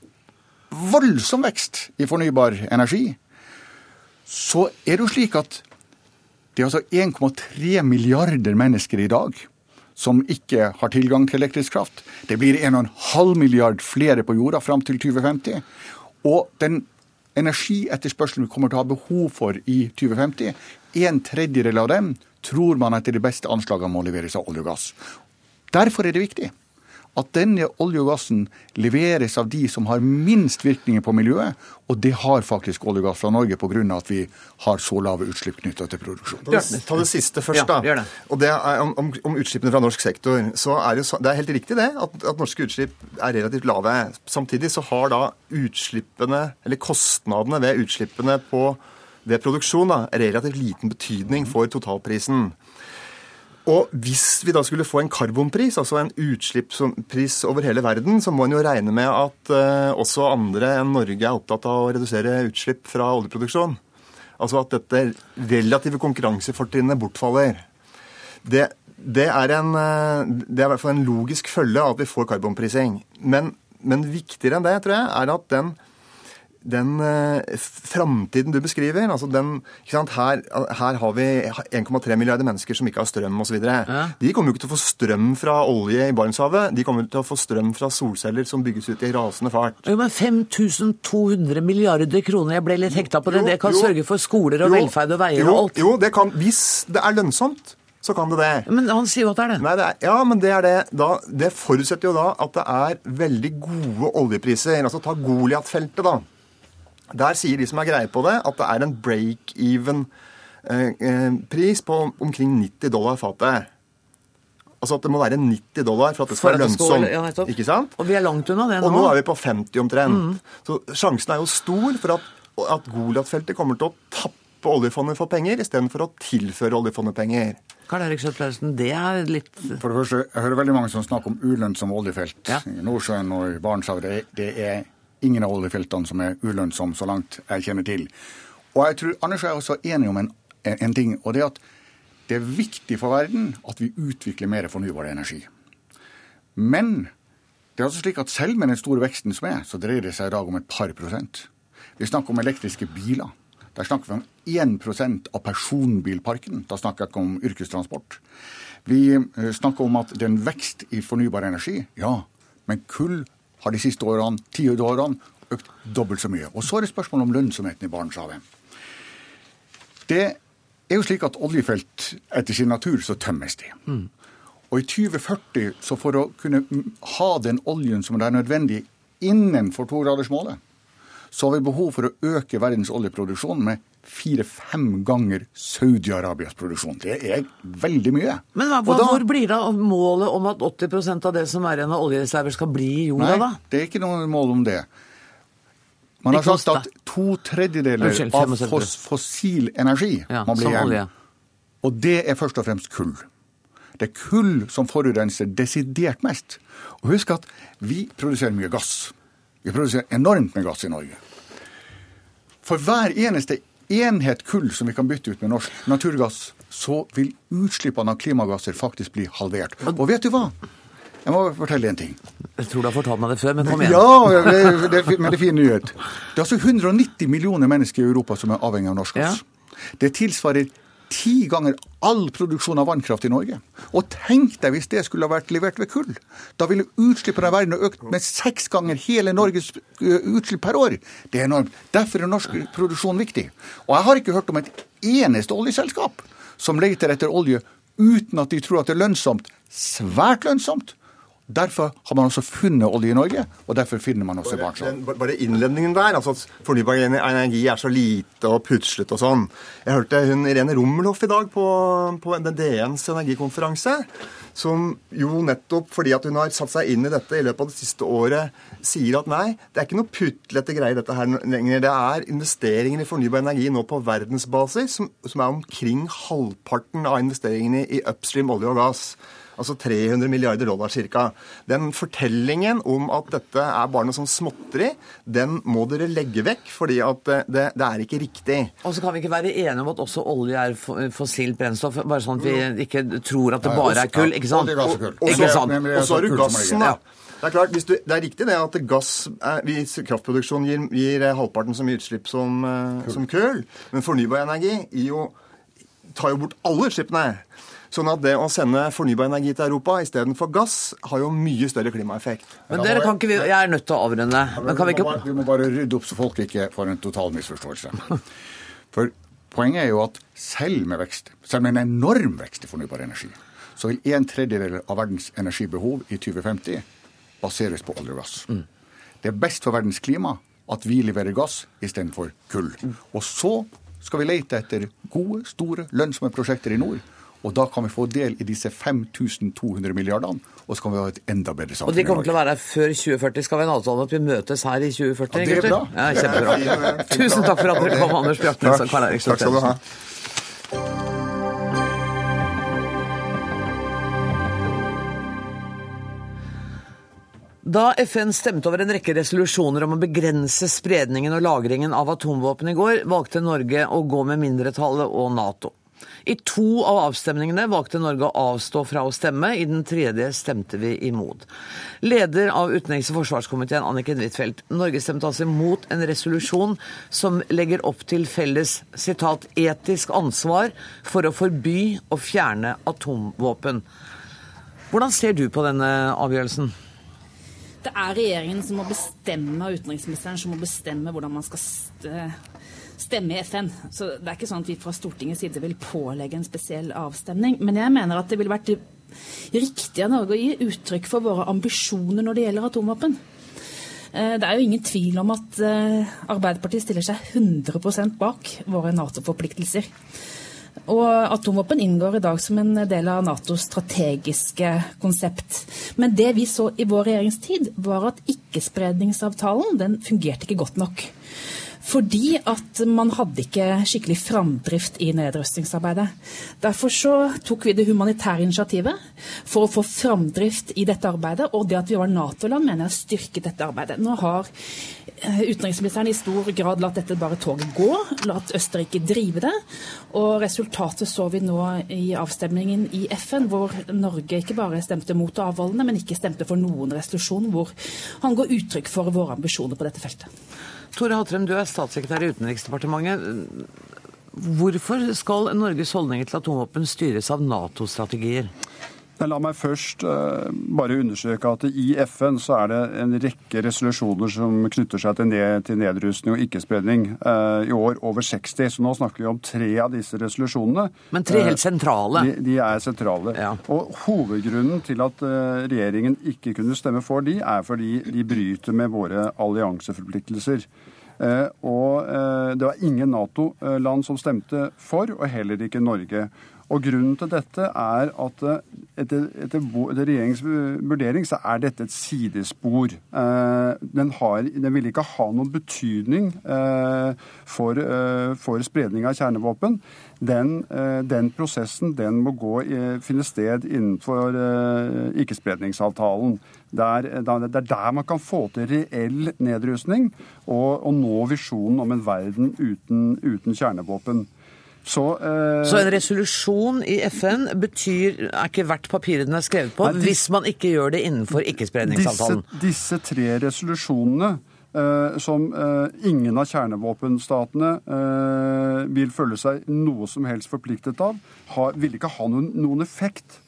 voldsom vekst i fornybar energi, så er det jo slik at det er altså 1,3 milliarder mennesker i dag som ikke har tilgang til elektrisk kraft. Det blir 1,5 milliard flere på jorda fram til 2050. Og den energietterspørselen vi kommer til å ha behov for i 2050, en tredjedel av dem tror man etter de beste anslagene må leveres av olje og gass. Derfor er det viktig at denne olje og gassen leveres av de som har minst virkninger på miljøet, og det har faktisk olje og gass fra Norge pga. at vi har så lave utslipp knytta til produksjon.
Ta det, ta det siste først, da.
Ja, det.
Og det er om, om, om, utslippene fra norsk sektor. så er Det, det er helt riktig det, at, at, norske utslipp er relativt lave. Samtidig så har da utslippene, eller kostnadene ved utslippene på, ved produksjon da, relativt liten betydning for totalprisen. Og hvis vi da skulle få en karbonpris, altså en utslippspris over hele verden, så må en jo regne med at uh, også andre enn Norge er opptatt av å redusere utslipp fra oljeproduksjon. Altså at dette relative konkurransefortrinnet bortfaller. Det, det, er en, uh, det er i hvert fall en logisk følge av at vi får karbonprising. Men, men viktigere enn det, tror jeg, er at den den uh, framtiden du beskriver altså den, her, her, har vi 1,3 milliarder mennesker som ikke har strøm osv. Ja. De kommer jo ikke til å få strøm fra olje i Barentshavet. De kommer til å få strøm fra solceller som bygges ut i rasende fart.
Jo, men 5200 milliarder kroner, jeg ble litt hekta på det. Jo, det kan jo, sørge for skoler og jo, velferd og veier og alt.
Jo, det kan, hvis det er lønnsomt så kan det det.
Men han sier jo at det er det.
Nei, det er, ja, men det er det. Da, det forutsetter jo da at det er veldig gode oljepriser. Altså ta Goliat-feltet, da. Der sier de som er greie på det, at det er en break-even-pris eh, på omkring 90 dollar fatet. Altså at det må være 90 dollar for at det skal være lønnsomt. Ja, ikke sant?
Og vi er langt unna det
nå. Og nå er vi på 50 omtrent. Mm. Så sjansen er jo stor for at, at Goliat-feltet kommer til å tappe oljefondet for penger istedenfor å tilføre oljefondet penger.
Karl Erik Schjøtt-Pedersen, det er litt
For det første, jeg hører veldig mange som snakker om ulønnsomme oljefelt ja. i Nordsjøen og i Barentshavet. Det, det er ingen av oljefeltene som er ulønnsomme, så langt jeg kjenner til. Og jeg tror Anders er også enig om en, en ting, og det er at det er viktig for verden at vi utvikler mer fornybar energi. Men det er altså slik at selv med den store veksten som er, så dreier det seg i dag om et par prosent. Vi snakker om elektriske biler. Der snakker vi om 1% av personbilparken. Da snakker jeg ikke om yrkestransport. Vi eh, snakker om at det er en vekst i fornybar energi. Ja, men kull har de siste årene, ti årene økt dobbelt så mye. Og så er det spørsmålet om lønnsomheten i Barentshavet. Det er jo slik at oljefelt etter sin natur så tømmes de. Mm. Og i 2040, så for å kunne ha den oljen som er nødvendig innenfor togradersmålet, så har vi behov for å øke verdens oljeproduksjon med fire-fem ganger Saudi-Arabias produksjon. Det er veldig mye.
Men hva, da, hvor blir det av målet om at 80% av det som er igjen av oljereserver, skal bli i jorda,
nei, da? Det er ikke noe mål om det. Man har sagt at to tredjedeler av fossil energi ja, må bli igjen. Og det er først og fremst kull. Det er kull som forurenser desidert mest. Og husk at vi produserer mye gass. Vi produserer enormt med gass i Norge. For hver eneste enhet kull som vi kan bytte ut med norsk naturgass, så vil utslippene av klimagasser faktisk bli halvert. Og vet du hva? Jeg må fortelle en ting.
Jeg tror du har fortalt meg det før, men kom igjen.
Ja, det, det, men det er fin nyhet. Det er altså 190 millioner mennesker i Europa som er avhengig av norsk gass. Ja. Det tilsvarer ti ganger all produksjon av vannkraft i Norge. Og tenk deg hvis det skulle ha vært levert ved kull. Da ville utslippene av verden økt med seks ganger hele Norges utslipp per år. Det er enormt. Derfor er norsk produksjon viktig. Og jeg har ikke hørt om et eneste oljeselskap som leter etter olje uten at de tror at det er lønnsomt. Svært lønnsomt. Derfor har man også funnet olje i Norge, og derfor finner man også Barentshavet.
Bare innledningen der, altså at fornybar energi er så lite og puslete og sånn. Jeg hørte hun Irene Rummelhoff i dag på, på DNs energikonferanse, som jo nettopp fordi at hun har satt seg inn i dette i løpet av det siste året, sier at nei, det er ikke noe putlete greier dette her lenger. Det er investeringer i fornybar energi nå på verdensbasis som, som er omkring halvparten av investeringene i upstream olje og gass altså 300 milliarder dollar ca. Den fortellingen om at dette er bare noe sånn småtteri, den må dere legge vekk, fordi at det, det er ikke riktig.
Og så kan vi ikke være enige om at også olje er fossilt brennstoff, bare sånn at vi ikke tror at det bare er kull, ikke sant?
Og, så har du gassen, da. Det er klart, du, det er riktig det at gass, hvis kraftproduksjon gir, gir, halvparten så mye utslipp som, eh, som kull, men fornybar energi jo, tar jo bort alle utslippene. Sånn at det å sende fornybar energi til Europa istedenfor gass har jo mye større klimaeffekt.
Men dere kan ikke, Jeg er nødt til å avrunde.
Men kan vi ikke... Vi må bare rydde opp så folk ikke får en total misforståelse. For poenget er jo at selv med vekst, selv med en enorm vekst i fornybar energi, så vil en tredjedel av verdens energibehov i 2050 baseres på olje og gass. Mm. Det er best for verdens klima at vi leverer gass istedenfor kull. Mm. Og så skal vi lete etter gode, store, lønnsomme prosjekter i nord. Og da kan vi få del i disse 5200 milliardene, og så kan vi ha et enda bedre samfunn.
Og de kommer til å være her før 2040. Skal vi ha en avtale at vi møtes her i 2040?
Ja, det er bra.
Ja, kjempebra. Tusen takk for at dere kom, Anders Bjartnes og Karl Erik
Takk skal du ha.
Da FN stemte over en rekke resolusjoner om å begrense spredningen og lagringen av atomvåpen i går, valgte Norge å gå med mindretallet og Nato. I to av avstemningene valgte Norge å avstå fra å stemme, i den tredje stemte vi imot. Leder av utenriks- og forsvarskomiteen, Anniken Huitfeldt, Norge stemte altså imot en resolusjon som legger opp til felles citat, 'etisk ansvar for å forby og fjerne atomvåpen'. Hvordan ser du på denne avgjørelsen?
Det er regjeringen som må bestemme, og utenriksministeren som må bestemme hvordan man skal stemme i FN. Så det er ikke sånn at vi fra Stortingets side vil pålegge en spesiell avstemning. Men jeg mener at det ville vært riktig av Norge å gi uttrykk for våre ambisjoner når det gjelder atomvåpen. Eh, det er jo ingen tvil om at eh, Arbeiderpartiet stiller seg 100% bak våre Nato-forpliktelser. Og atomvåpen inngår i dag som en del av Natos strategiske konsept. Men det vi så i vår regjeringstid, var at ikkespredningsavtalen den fungerte ikke godt nok. Fordi at man hadde ikke skikkelig framdrift i nedrustningsarbeidet. Derfor så tok vi det humanitære initiativet for å få framdrift i dette arbeidet. Og det at vi var Nato-land, mener jeg styrket dette arbeidet. Nå har eh, utenriksministeren i stor grad latt dette bare toget gå, latt Østerrike drive det. Og resultatet så vi nå i avstemningen i FN, hvor Norge ikke bare stemte mot avholdene, men ikke stemte for noen resolusjon hvor han går uttrykk for våre ambisjoner på dette feltet.
Tore Hatrem, du er statssekretær i Utenriksdepartementet. Hvorfor skal Norges holdninger til atomvåpen styres av Nato-strategier?
La meg først uh, bare understreke at i FN så er det en rekke resolusjoner som knytter seg til, ned, til nedrustning og ikke-spredning. Uh, I år over 60, så nå snakker vi om tre av disse resolusjonene.
Men tre helt sentrale?
Uh, de, de, er sentrale. Ja. Og Hovedgrunnen til at regjeringen ikke kunne stemme for de, er fordi de bryter med våre allianseforpliktelser. Og det var ingen Nato-land som stemte for, og heller ikke Norge. Og Grunnen til dette er at eh, etter, etter, etter regjeringens vurdering så er dette et sidespor. Eh, den, har, den, vil ikke ha noen betydning eh, for, eh, for, spredning av kjernevåpen. Den, eh, den prosessen den må gå, finne sted innenfor eh, ikkespredningsavtalen. Det er, det er, der man kan få til reell nedrustning og, og nå visjonen om en verden uten, uten kjernevåpen.
Så, eh, så, en resolusjon i FN betyr, er ikke verdt papiret den er skrevet på, nei, hvis man ikke gjør det innenfor ikkespredningsavtalen?
Disse, disse tre resolusjonene eh, som eh, ingen av kjernevåpenstatene eh, vil føle seg noe som helst forpliktet av, har, vil ikke ha noen, noen effekt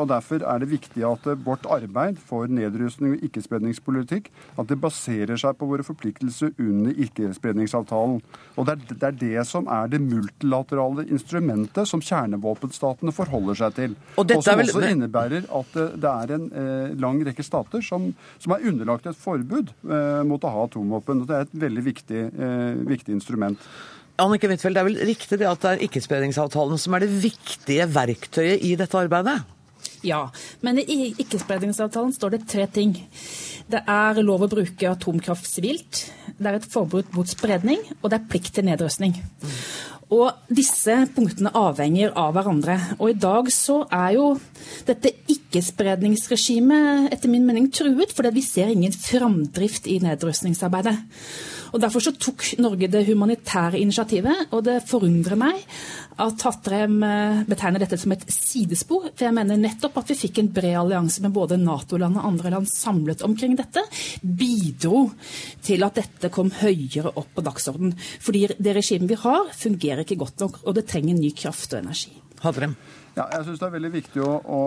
og Derfor er det viktig at eh, vårt arbeid for nedrustning og ikkespredningspolitikk at det baserer seg på våre forpliktelser under ikkespredningsavtalen. Og det er, det som er det multilaterale instrumentet som kjernevåpenstatene forholder seg til. Og, og som vel... også innebærer at eh, det er en eh, lang rekke stater som, som, er underlagt et forbud eh, mot å ha atomvåpen. og Det er et veldig viktig, eh, viktig instrument.
Annike Huitfeldt, det er vel riktig det at det er ikkespredningsavtalen som er det viktige verktøyet i dette arbeidet?
Ja, men i ikkespredningsavtalen står det tre ting. Det er lov å bruke atomkraft sivilt, det er et forbud mot spredning, og det er plikt til nedrustning. Og disse punktene avhenger av hverandre. Og i dag så er jo dette ikkespredningsregimet etter min mening truet, fordi vi ser ingen framdrift i nedrustningsarbeidet. Og Derfor så tok Norge det humanitære initiativet, og det forundrer meg at Hattrem eh, betegner dette som et sidespor. For jeg mener nettopp at vi fikk en bred allianse med både Nato-land og andre land samlet omkring dette, bidro til at dette kom høyere opp på dagsordenen. Fordi det regimet vi har, fungerer ikke godt nok, og det trenger ny kraft og energi.
Hadrem.
Ja, jeg synes det er veldig viktig å, å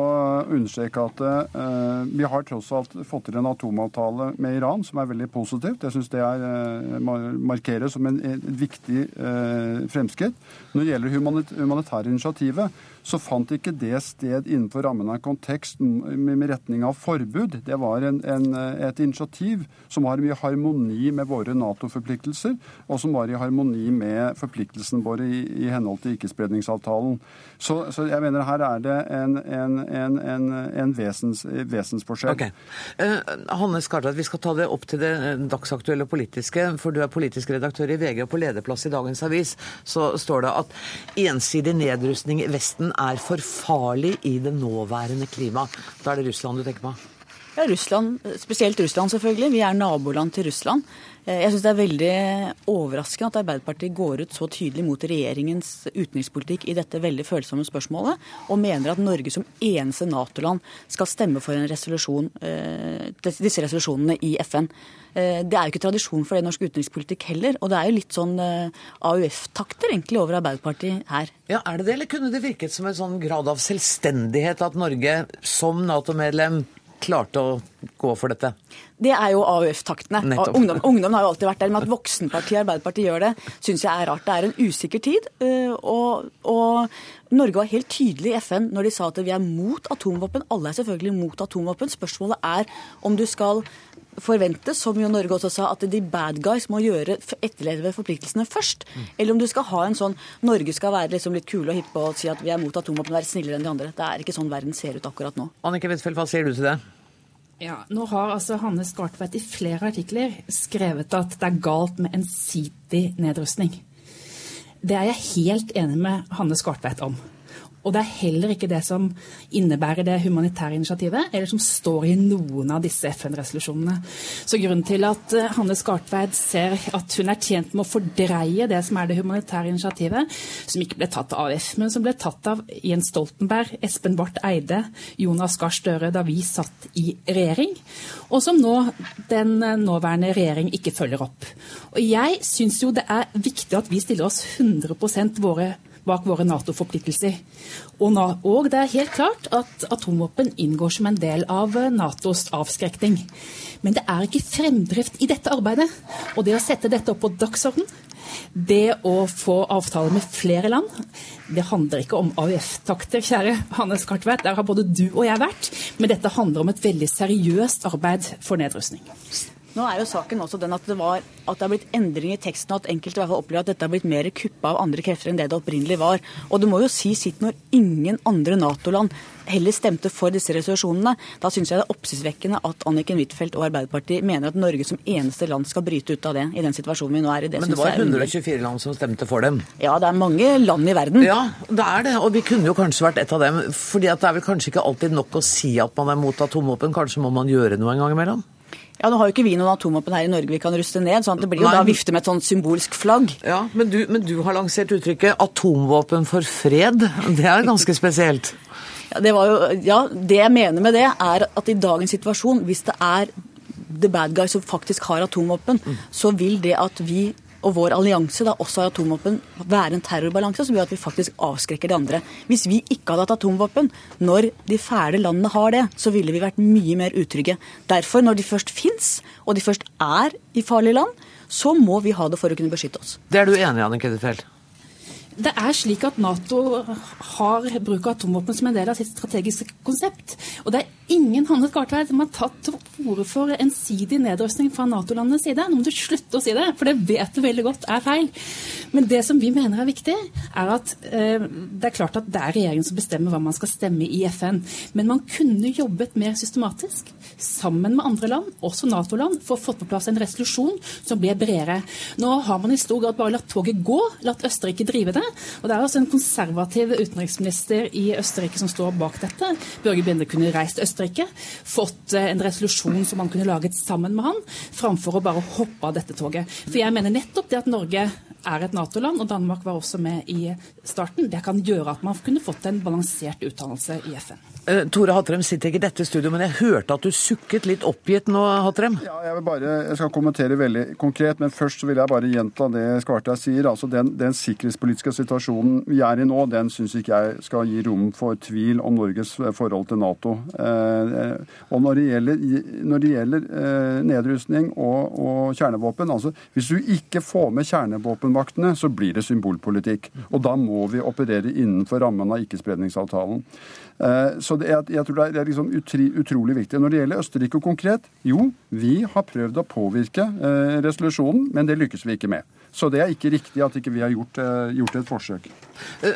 understreke at uh, vi har tross alt fått til en atomavtale med Iran som er veldig positivt. Jeg synes det er, uh, markeres som en, en viktig uh, fremskritt. Når det gjelder humanit humanitære initiativet, så fant ikke det sted innenfor rammen av en kontekst med retning av forbud. Det var en, en, et initiativ som har mye harmoni med våre Nato-forpliktelser, og som var i harmoni med forpliktelsene våre i, i henhold til ikkespredningsavtalen. Så, så, jeg mener her er det en, en, en vesens, vesensforskjell.
Okay. Uh, Hanne Skartveit, vi skal ta det opp til det dagsaktuelle politiske. For du er politisk redaktør i VG, og på lederplass i dagens avis så står det at ensidig nedrustning i Vesten er for farlig i det nåværende klimaet. Da er det Russland du tenker på?
Ja, Russland, spesielt Russland selvfølgelig. Vi er naboland til Russland. Eh, jeg syns det er veldig overraskende at Arbeiderpartiet går ut så tydelig mot regjeringens utenrikspolitikk i dette veldig følsomme spørsmålet, og mener at Norge som eneste Nato-land skal stemme for en resolusjon, eh, disse resolusjonene i FN. Eh, det er jo ikke tradisjon for det i norsk utenrikspolitikk heller. Og det er jo litt sånn AUF-takter egentlig over Arbeiderpartiet her.
Ja, Er det det, eller kunne det virket som en sånn grad av selvstendighet at Norge som Nato-medlem klarte å gå for dette?
Det er jo AUF-taktene. Ungdom, ungdom, har jo alltid vært der. Men at voksenpartiet Arbeiderpartiet gjør det, syns jeg er rart. Det er en usikker tid. Eh, og, og, Norge var helt tydelig i FN når de sa at vi er mot atomvåpen. Alle er selvfølgelig mot atomvåpen. Spørsmålet er om du skal forvente, som jo Norge også sa, at de bad guys må gjøre etterleve forpliktelsene først. Mm. Eller om du skal ha en sånn Norge skal være liksom litt kule og hippe og si at vi er mot atomvåpen og være snillere enn de andre. Det er ikke sånn verden ser ut akkurat nå.
Annike Huitfeldt, hva sier du til det?
Ja, Nå har altså Hanne Skartveit i flere artikler skrevet at det er galt med ensidig nedrustning. Det er jeg helt enig med Hanne Skartveit om. Og det er heller ikke det som innebærer det humanitære initiativet, eller som står i noen av disse FN-resolusjonene. Så grunnen til at eh, Hanne Skartveit ser at hun er tjent med å fordreie det som er det humanitære initiativet, som ikke ble tatt av AUF, men som ble tatt av Jens Stoltenberg, Espen Barth Eide, Jonas Gahr Støre da vi satt i regjering, og som nå den nåværende regjering ikke følger opp. Og jeg syns jo det er viktig at vi stiller oss 100% våre bak våre Nato-forpliktelser. Og, og, det er helt klart at atomvåpen inngår som en del av eh, Natos avskrekning. Men det er ikke fremdrift i dette arbeidet. Og det å sette dette opp på dagsorden, det å få avtaler med flere land, det handler ikke om AUF-takter, kjære Hannes Kartveit. Der har både du og jeg vært. Men dette handler om et veldig seriøst arbeid for nedrustning.
Nå er jo saken også den at det, var, at det har blitt endring i teksten, og at enkelte i hvert fall opplever at dette har blitt mer kuppa av andre krefter enn det det opprinnelig var. Og det må jo si sitt når ingen andre Nato-land heller stemte for disse resolusjonene. Da syns jeg det er oppsiktsvekkende at Anniken Huitfeldt og Arbeiderpartiet mener at Norge som eneste land skal bryte ut av det i den situasjonen vi nå er i.
Det Men det var 124 land som stemte for dem?
Ja, det er mange land i verden.
Ja, det er det. Og vi kunne jo kanskje vært et av dem. fordi det er vel kanskje ikke alltid nok å si at man er mot atomvåpen. Kanskje må man gjøre noe en gang imellom?
Ja, Nå har jo ikke vi noen atomvåpen her i Norge vi kan ruste ned, sånn at det blir jo Nei. da vifte med et sånt symbolsk flagg.
Ja, men du, men du har lansert uttrykket 'atomvåpen for fred'. Det er ganske spesielt.
Ja det, jo, ja, det jeg mener med det, er at i dagens situasjon, hvis det er the bad guy som faktisk har atomvåpen, mm. så vil det at vi og vår allianse da også har atomvåpen, være en terrorbalanse som gjør at vi faktisk avskrekker de andre. Hvis vi ikke hadde hatt atomvåpen, når de fæle landene har det, så ville vi vært mye mer utrygge. Derfor, når de først fins, og de først er i farlige land, så må vi ha det for å kunne beskytte oss.
Det er du enig i, Anniken Kedefeld?
Det er slik at Nato har bruk av atomvåpen som en del av sitt strategiske konsept. Og det er ingen handlet Skartveit som har tatt til orde for ensidig nedrustning fra Nato-landenes side. Nå må du slutte å si det, for det vet du veldig godt er feil. Men det som vi mener er viktig, er at eh, det er klart at det er regjeringen som bestemmer hva man skal stemme i FN. Men man kunne jobbet mer systematisk sammen med andre land, også Nato-land, for å få på plass en resolusjon som ble bredere. Nå har man i stor grad bare latt toget gå, latt Østerrike drive det. Og det er altså en konservativ utenriksminister i Østerrike som står bak dette. Børge Binde kunne reist Østerrike, fått eh, en resolusjon som man kunne laget sammen med han, framfor å bare hoppe av dette toget. For jeg mener nettopp det at Norge er et Nato-land, og Danmark var også med i starten, det kan gjøre at man kunne fått en balansert utdannelse i FN.
Uh, Tore Hatrem sitter ikke i dette studioet, men jeg hørte at du sukket litt oppgitt nå, Hatrem?
Ja, jeg, vil bare, jeg skal kommentere veldig konkret, men først så vil jeg bare gjenta det Skvartøy sier. Altså den, den, sikkerhetspolitiske situasjonen vi er i nå, den syns ikke jeg skal gi rom for tvil om Norges forhold til Nato. Eh, og når det gjelder, når det gjelder eh, nedrustning og, og kjernevåpen, altså hvis du ikke får med kjernevåpenmaktene, så blir det symbolpolitikk. Og da må vi operere innenfor rammen av ikkespredningsavtalen. Eh, så det, jeg, jeg, tror det er liksom utri, utrolig viktig. Når det gjelder Østerrike konkret, jo, vi har prøvd å påvirke eh, resolusjonen, men det lykkes vi ikke med. Så det er ikke riktig at ikke vi ikke har gjort, eh, gjort, et forsøk.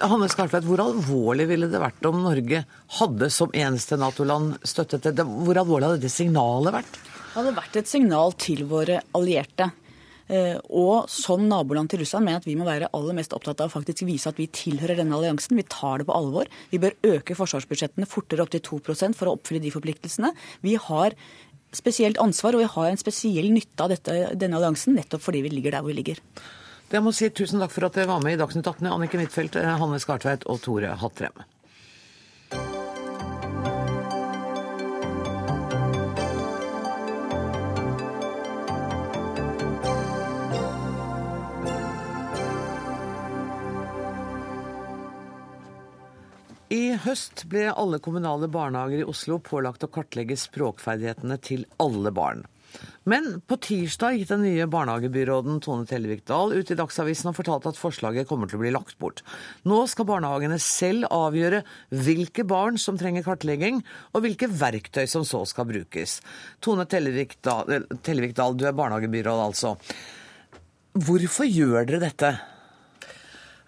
Hanne Skartveit, hvor alvorlig ville det vært om Norge hadde som eneste Nato-land støttet det? Hvor alvorlig hadde det signalet vært?
Det hadde vært et signal til våre allierte. Eh, og som naboland til Russland mener at vi må være aller mest opptatt av å faktisk vise at vi tilhører denne alliansen. Vi tar det på alvor. Vi bør øke forsvarsbudsjettene fortere opp til 2 for å oppfylle de forpliktelsene. Vi har spesielt ansvar, og vi har en spesiell nytte av dette, denne alliansen nettopp fordi vi ligger der hvor vi ligger.
Jeg må si Tusen takk for at dere var med i Dagsnytt 18, Annike Huitfeldt, Hanne Skartveit og Tore Hattrem. Høst ble alle kommunale barnehager i Oslo pålagt å kartlegge språkferdighetene til alle barn. Men på tirsdag gikk den nye barnehagebyråden Tone Tellevik Dahl ut i Dagsavisen og fortalte at forslaget kommer til å bli lagt bort. Nå skal barnehagene selv avgjøre hvilke barn som trenger kartlegging, og hvilke verktøy som så skal brukes. Tone Tellevik Dahl, Dahl du er barnehagebyråd altså. Hvorfor gjør dere dette?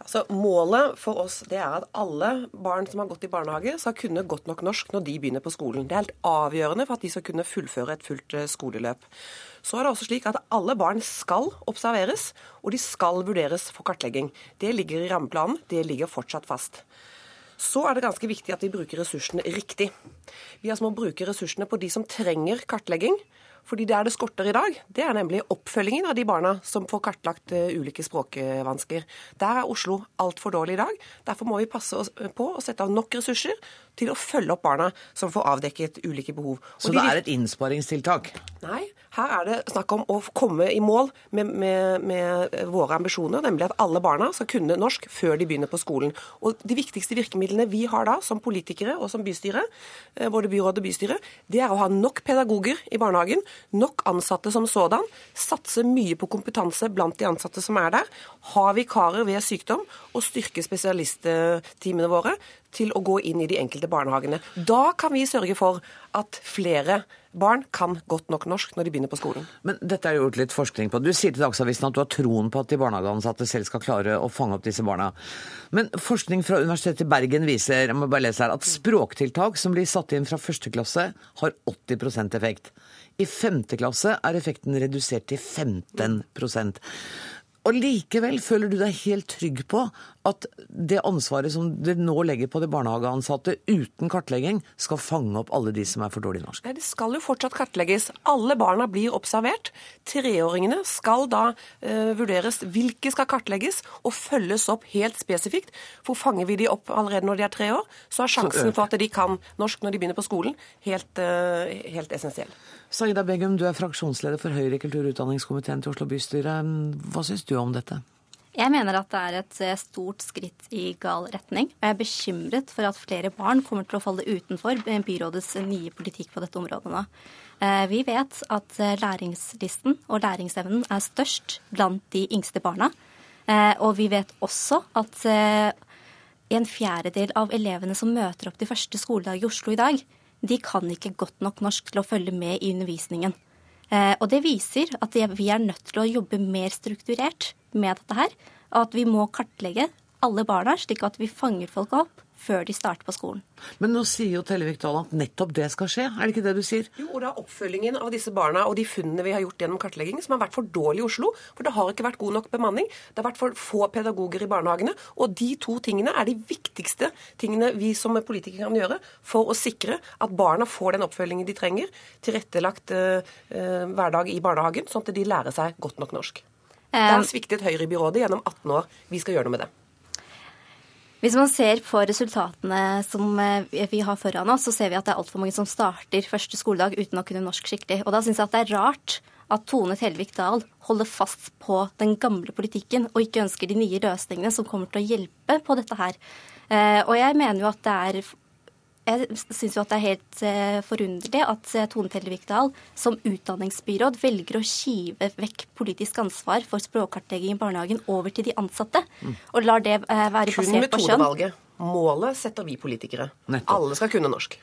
Så Målet for oss det er at alle barn som har gått i barnehage, skal kunne godt nok norsk når de begynner på skolen. Det er helt avgjørende for at de skal kunne fullføre et fullt eh, skoleløp. Så er det også slik at alle barn skal observeres, og de skal vurderes for kartlegging. Det ligger i rammeplanen, det ligger fortsatt fast. Så er det ganske viktig at vi bruker ressursene riktig. Vi må bruke ressursene på de som trenger kartlegging, fordi der det skorter i dag, det er nemlig oppfølgingen av de barna som får kartlagt uh, ulike språkvansker. Der er Oslo altfor dårlig i dag. Derfor må vi passe på å sette av nok ressurser til å følge opp barna som får avdekket ulike behov.
Og Så det er et innsparingstiltak?
Nei, her er det snakk om å komme i mål med, med, med, våre ambisjoner, nemlig at alle barna skal kunne norsk før de begynner på skolen. Og De viktigste virkemidlene vi har da, som politikere og som bystyre, eh, både byråd og bystyre, det er å ha nok pedagoger i barnehagen, nok ansatte som sådan, satse mye på kompetanse blant de ansatte som er der, ha vikarer ved sykdom og styrke spesialistteamene våre til å gå inn i de enkelte barnehagene. Da kan vi sørge for at flere barn kan godt nok norsk når de begynner på skolen.
Men dette er jo gjort litt forskning på. Du sier til Dagsavisen at du har troen på at de barnehageansatte selv skal klare å fange opp disse barna. Men forskning fra Universitetet i Bergen viser jeg må bare lese her, at språktiltak som blir satt inn fra første klasse, har 80% effekt. I femte klasse er effekten redusert til 15 og likevel føler du deg helt trygg på at det ansvaret som dere nå legger på de barnehageansatte uten kartlegging, skal fange opp alle de som er for dårlig norsk?
Nei, Det skal jo fortsatt kartlegges. Alle barna blir observert. Treåringene skal da uh, vurderes. Hvilke skal kartlegges og følges opp helt spesifikt. For fanger vi de opp allerede når de er tre år, så er sjansen for at de kan norsk når de begynner på skolen, helt, uh, helt essensiell.
Saida Begum, du er fraksjonsleder for Høyre i kultur- og utdanningskomiteen til Oslo bystyre. Hva syns du om dette?
Jeg mener at det er et eh, stort skritt i gal retning. Og jeg er bekymret for at flere barn kommer til å falle utenfor byrådets nye politikk på dette området nå. Eh, vi vet at eh, læringslisten og læringsevnen er størst blant de yngste barna. Og vi vet også at en fjerdedel av elevene som møter opp til første skoledag i Oslo i dag, de kan ikke godt nok norsk til å følge med i undervisningen. Eh, og det viser at vi er nødt til å jobbe mer strukturert med dette her. Og at vi må kartlegge alle barna, slik at vi fanger folk opp før de starter på skolen.
Men nå sier jo Tellevik Dahl at nettopp det skal skje, er det ikke det du sier?
Jo, og det er oppfølgingen av disse barna og de funnene vi har gjort gjennom kartlegging som har vært for dårlig i Oslo. For det har ikke vært god nok bemanning. Det har vært for få pedagoger i barnehagene. Og de to tingene er de viktigste tingene vi som politikere kan gjøre for å sikre at barna får den oppfølgingen de trenger, tilrettelagt eh, uh, hverdag i barnehagen, sånn at de lærer seg godt nok norsk. Det har sviktet Høyre i byrådet gjennom 18 år. Vi skal gjøre noe med det.
Hvis man ser på resultatene som eh, vi har foran oss, så ser vi at det er altfor mange som starter første skoledag uten å kunne norsk skikkelig. Og da syns jeg at det er rart at Tone Telvik Dahl holder fast på den gamle politikken og ikke ønsker de nye løsningene som kommer til å hjelpe på dette her. Eh, og jeg mener jo at det er jeg syns jo at det er helt uh, forunderlig at uh, Tone Tellevik Vikdal som utdanningsbyråd velger å skive vekk politisk ansvar for språkkartlegging i barnehagen over til de ansatte, mm. og lar det uh, være
Kun
basert på skjønn.
Målet setter vi politikere. Nettopp. Alle skal kunne norsk.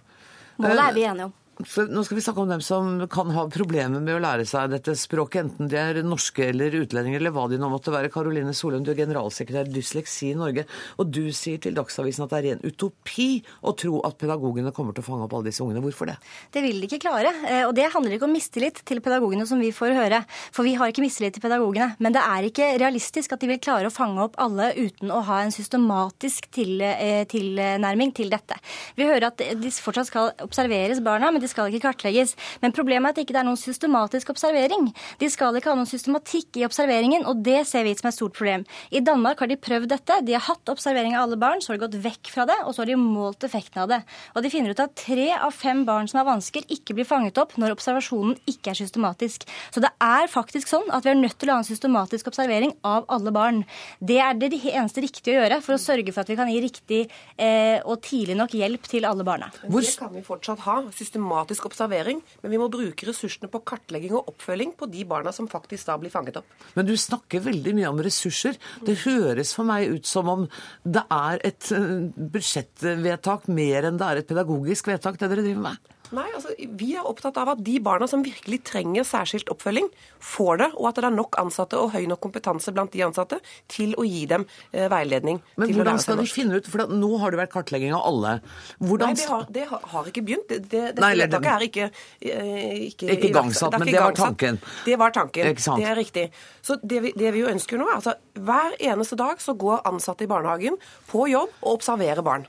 Målet er vi enige om.
Så nå skal vi snakke om dem som kan ha problemer med å lære seg dette språket, enten de er norske eller utlendinger, eller hva de nå måtte være. Karoline Solum, du er generalsekretær i Dysleksi i Norge, og du sier til Dagsavisen at det er ren utopi å tro at pedagogene kommer til å fange opp alle disse ungene. Hvorfor det?
Det vil de ikke klare. Eh, og det handler ikke om mistillit til pedagogene, som vi får høre. For vi har ikke mistillit til pedagogene. Men det er ikke realistisk at de vil klare å fange opp alle uten å ha en systematisk eh, tilnærming til dette. Vi hører at de fortsatt skal observeres, barna. men de skal ikke kartlegges. Men problemet er at det ikke er noen systematisk observering. De skal ikke ha noen systematikk i observeringen, og det ser vi som et stort problem. I Danmark har de prøvd dette. De har hatt observering av alle barn, så har de gått vekk fra det, og så har de målt effekten av det. Og de finner ut at tre av fem barn som har vansker, ikke blir fanget opp når observasjonen ikke er systematisk. Så det er faktisk sånn at vi er nødt til å ha en systematisk observering av alle barn. Det er det eneste riktige å gjøre for å sørge for at vi kan gi riktig eh, og tidlig nok hjelp til alle barna.
Hvor... Det kan vi fortsatt ha. Systematisk observering, men vi må bruke ressursene på kartlegging og oppfølging på de barna som faktisk da blir fanget opp.
Men du snakker veldig mye om ressurser. Det høres for meg ut som om det er et eh, budsjettvedtak mer enn det er et pedagogisk vedtak, det dere driver med?
Nei, altså, Vi er opptatt av at de barna som virkelig trenger særskilt oppfølging, får det, og at det er nok ansatte og høy nok kompetanse blant de ansatte til å gi dem eh, veiledning.
Men hvordan skal de finne ut, for Nå har det vært kartlegging av alle.
Hvordan... Nei, det har, det har, ikke begynt. Det, det, dette vedtaket er ikke
eh, Ikke, ikke igangsatt, men det var tanken.
Det var tanken, det er riktig. Så det vi, det vi jo ønsker nå, er altså hver eneste dag så går ansatte i barnehagen på jobb og observerer barn.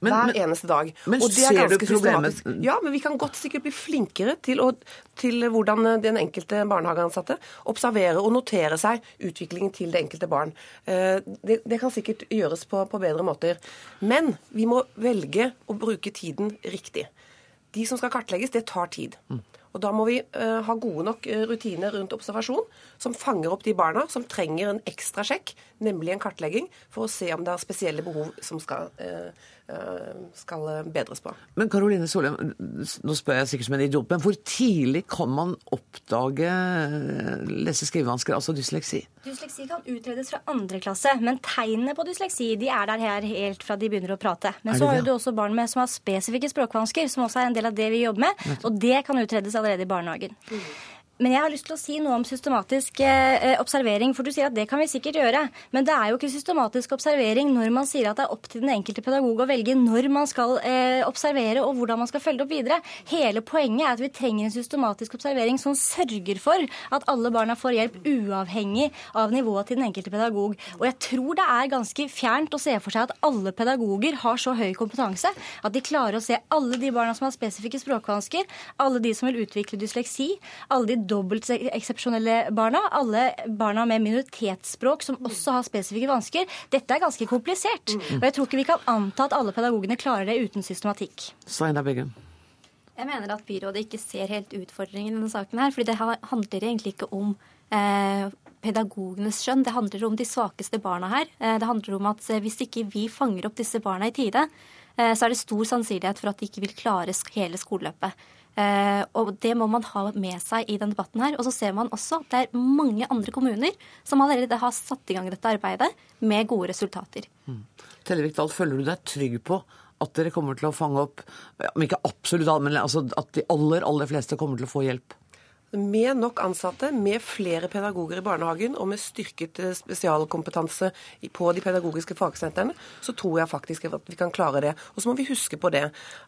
Men, hver eneste dag.
Men ser du problemet?
Ja, men vi kan godt sikkert bli flinkere til, å, til hvordan den enkelte barnehageansatte observerer og noterer seg utviklingen til det enkelte barn. Eh, det, det kan sikkert gjøres på, på bedre måter. Men vi må velge å bruke tiden riktig. De som skal kartlegges, det tar tid. Og Da må vi uh, ha gode nok eh, rutiner rundt observasjon som fanger opp de barna som trenger en ekstra sjekk, nemlig en kartlegging, for å se om det er spesielle behov som skal uh, Eh, skal bedres på.
Men Karoline Solheim, nå spør jeg sikkert som en idiot, men hvor tidlig kan man oppdage eh, lese-skrivevansker, altså dysleksi?
Dysleksi kan utredes fra andre klasse, men tegnene på dysleksi de er der her helt fra de begynner å prate. Men så har du også barn med, som har spesifikke språkvansker, som også er en del av det vi jobber med, og det kan utredes allerede i barnehagen. Men jeg har lyst til å si noe om systematisk eh, observering. For du sier at det kan vi sikkert gjøre. Men det er jo ikke systematisk observering når man sier at det er opp til den enkelte pedagog å velge når man skal eh, observere og hvordan man skal følge opp videre. Hele poenget er at vi trenger en systematisk observering som sørger for at alle barna får hjelp uavhengig av nivået til den enkelte pedagog. Og jeg tror det er ganske fjernt å se for seg at alle pedagoger har så høy kompetanse at de klarer å se alle de barna som har spesifikke språkvansker, alle de som vil utvikle dysleksi, alle de dobbelt eksepsjonelle barna, alle barna med minoritetsspråk som også har spesifikke vansker. Dette er ganske komplisert. Og jeg tror ikke vi kan anta at alle pedagogene klarer det uten systematikk.
Sveina Begum.
Jeg mener at byrådet ikke ser helt utfordringen i denne saken her. fordi det handler egentlig ikke om eh, pedagogenes skjønn. Det handler om de svakeste barna her. Eh, det handler om at eh, hvis ikke vi fanger opp disse barna i tide, eh, så er det stor sannsynlighet for at de ikke vil klare hele skoleløpet. Eh, og det må man ha med seg i denne debatten her. Og så ser man også at det er mange andre kommuner som allerede har satt i gang dette arbeidet med gode resultater. Mm.
Tellevik Dahl, føler du deg trygg på at dere kommer til å fange opp, om ikke absolutt men altså at de aller, aller fleste kommer til å få hjelp?
Med nok ansatte, med flere pedagoger i barnehagen og med styrket eh, spesialkompetanse på de pedagogiske fagsentrene, så tror jeg faktisk at vi kan klare det. Og så må vi huske på det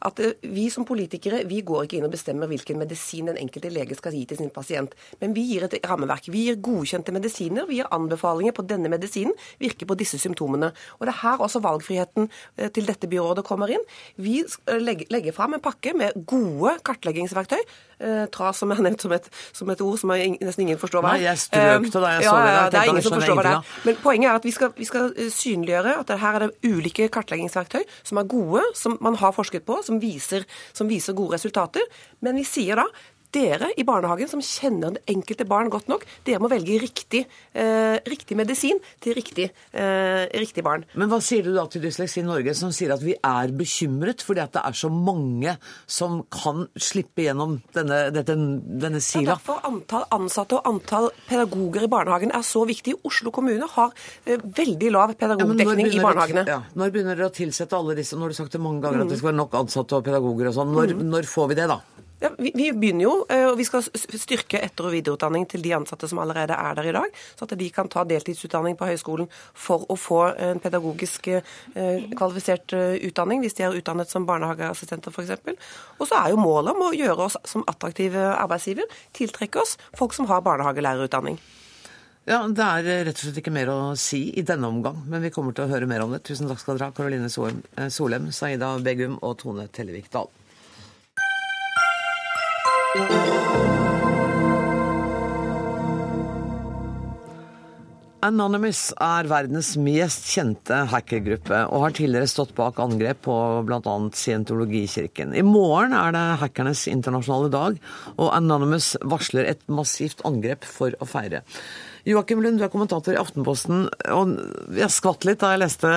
at eh, vi som politikere vi går ikke inn og bestemmer hvilken medisin den enkelte lege skal gi til sin pasient. Men vi gir et rammeverk. Vi gir godkjente medisiner. Vi gir anbefalinger på denne medisinen virker på disse symptomene. Og det er her også valgfriheten eh, til dette byrådet kommer inn. Vi legger fram en pakke med gode kartleggingsverktøy. TRAS som jeg nevnt som et som et ord som nesten ingen forstår hva
er. Nei, jeg strøk det da jeg så det.
Ja, det er ingen som forstår hva det er. Men poenget er at vi skal, vi skal synliggjøre at her er det ulike kartleggingsverktøy som er gode, som man har forsket på, som viser, som viser gode resultater. Men vi sier da dere i barnehagen som kjenner det enkelte barn godt nok, dere må velge riktig, eh, riktig medisin til riktig, eh, riktig, barn.
Men hva sier du da til Dysleksi Norge, som sier at vi er bekymret fordi at det er så mange som kan slippe gjennom denne, dette, denne sila?
Ja, derfor antall ansatte og antall pedagoger i barnehagen er så viktig. Oslo kommune har eh, veldig lav pedagogdekning ja, i barnehagene.
Ja, når begynner dere å tilsette alle disse? Nå har du sagt det mange ganger mm. at det skal være nok ansatte og pedagoger og sånn. Når, mm. når får vi det, da?
Ja, vi, vi, begynner jo, eh, og vi skal styrke etter- og videreutdanning til de ansatte som allerede er der i dag, så at de kan ta deltidsutdanning på høyskolen for å få en pedagogisk eh, kvalifisert eh, utdanning, hvis de er utdannet som barnehageassistenter f.eks. Og så er jo målet om å gjøre oss som attraktive arbeidsgiver, tiltrekke oss folk som har barnehagelærerutdanning.
Ja, Det er rett og slett ikke mer å si i denne omgang, men vi kommer til å høre mer om det. Tusen takk skal dere ha, Karoline Solem, Saida Begum og Tone Tellevik Dahl. Anonymous er verdens mest kjente hackergruppe og har tidligere stått bak angrep på bl.a. Scientologikirken. I morgen er det hackernes internasjonale dag, og Anonymous varsler et massivt angrep for å feire. Joakim Lund, du er kommentator i Aftenposten. og Jeg skvatt litt da jeg leste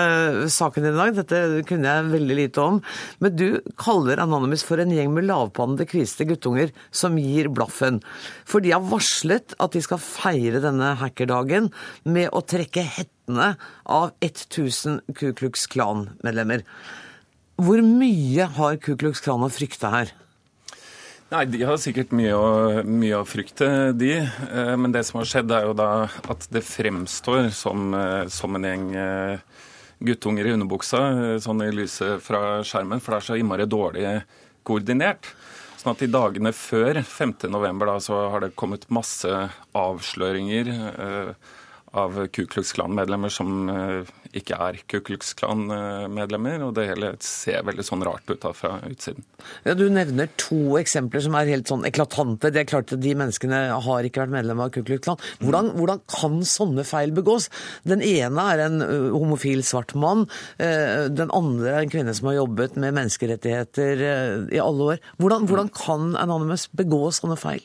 saken din i dag. Dette kunne jeg veldig lite om. Men du kaller Anonymous for en gjeng med lavpannede, kviste guttunger som gir blaffen. For de har varslet at de skal feire denne hackerdagen med å trekke hettene av 1000 Ku Klux Klan-medlemmer. Hvor mye har Ku Klux Klan å frykte her?
Nei, De har sikkert mye å, mye å frykte, de. Eh, men det som har skjedd, er jo da at det fremstår som, eh, som en gjeng eh, guttunger i underbuksa, sånn i lyset fra skjermen, for det er så innmari dårlig koordinert. Sånn at i dagene før 5.11 så har det kommet masse avsløringer av Ku Klux Klan-medlemmer som eh, ikke er Ku Klux Klan-medlemmer. Og det hele ser veldig sånn rart ut da fra utsiden.
Ja, Du nevner to eksempler som er helt sånn eklatante. Det er klart at De menneskene har ikke vært medlem av Ku Klux Klan. Hvordan, hvordan, kan sånne feil begås? Den ene er en homofil svart mann. Den andre er en kvinne som har jobbet med menneskerettigheter i alle år. Hvordan, hvordan kan Anonymous begå sånne feil?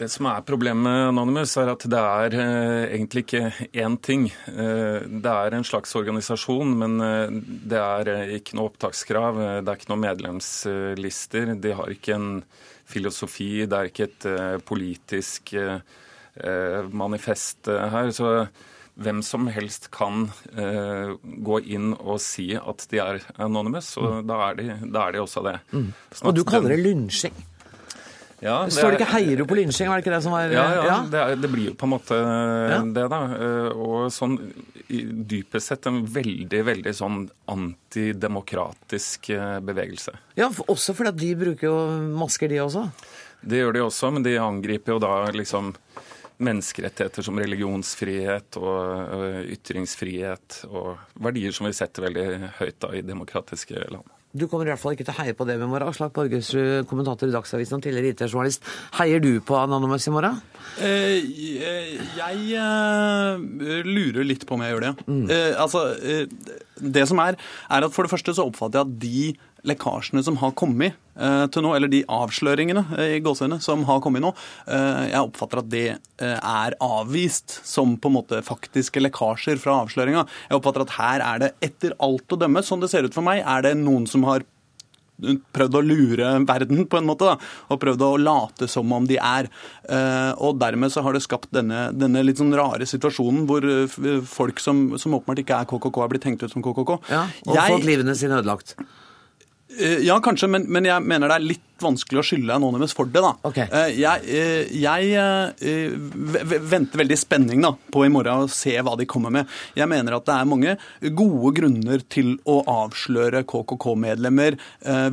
Det som er problemet med Anonymous, er at det er eh, egentlig ikke én ting. Eh, det er en slags organisasjon, men eh, det er ikke noe opptakskrav. Det er ikke noen medlemslister. De har ikke en filosofi. Det er ikke et politisk manifest her. Så hvem som helst kan gå inn og si at de er Anonymous, og mm. da, er de, da, er de, også det.
Mm. Sånn og du kaller det lunsjing? Ja, det Står det ikke 'heier du på lynsjing'? Var det ikke det som var
Ja, ja, ja? Det, er, det, blir jo på en måte det, da. Eh, og sånn dypest sett en veldig, veldig sånn antidemokratisk eh, bevegelse.
Ja, også fordi at de bruker jo masker, de også?
Det gjør de også, men de angriper jo da liksom menneskerettigheter som religionsfrihet og ytringsfrihet og verdier som vi setter veldig høyt da i demokratiske land.
Du kommer i hvert fall ikke til å heie på det med morgen. Aslak Borgersrud, kommentator i Dagsavisen og tidligere IT-journalist. Heier du på Anonymous i morgen?
Eh, jeg eh, lurer litt på om jeg gjør det. Mm. Eh, altså, eh, det som er, er at for det første så oppfatter jeg at de lekkasjene som har kommet eh, til nå, eller de avsløringene eh, i gåsehudene som har kommet nå, eh, jeg oppfatter at det er avvist som på en måte faktiske lekkasjer fra avsløringa. Jeg oppfatter at her er det etter alt å dømme, sånn det ser ut for meg, er det noen som har prøvd å lure verden, på en måte, da, og prøvd å late som om de er. Eh, og dermed så har det skapt denne, denne litt sånn rare situasjonen hvor folk som, som åpenbart ikke er KKK, er blitt tenkt ut som KKK.
Ja, Og jeg, fått livene sine ødelagt.
Eh, ja, kanskje, men, men, jeg mener det er litt vanskelig å skylde Anonymous for det. da.
Okay.
Eh, jeg, eh, jeg venter veldig spenning da, på i morgen å se hva de kommer med. Jeg mener at det er mange gode grunner til å avsløre KKK-medlemmer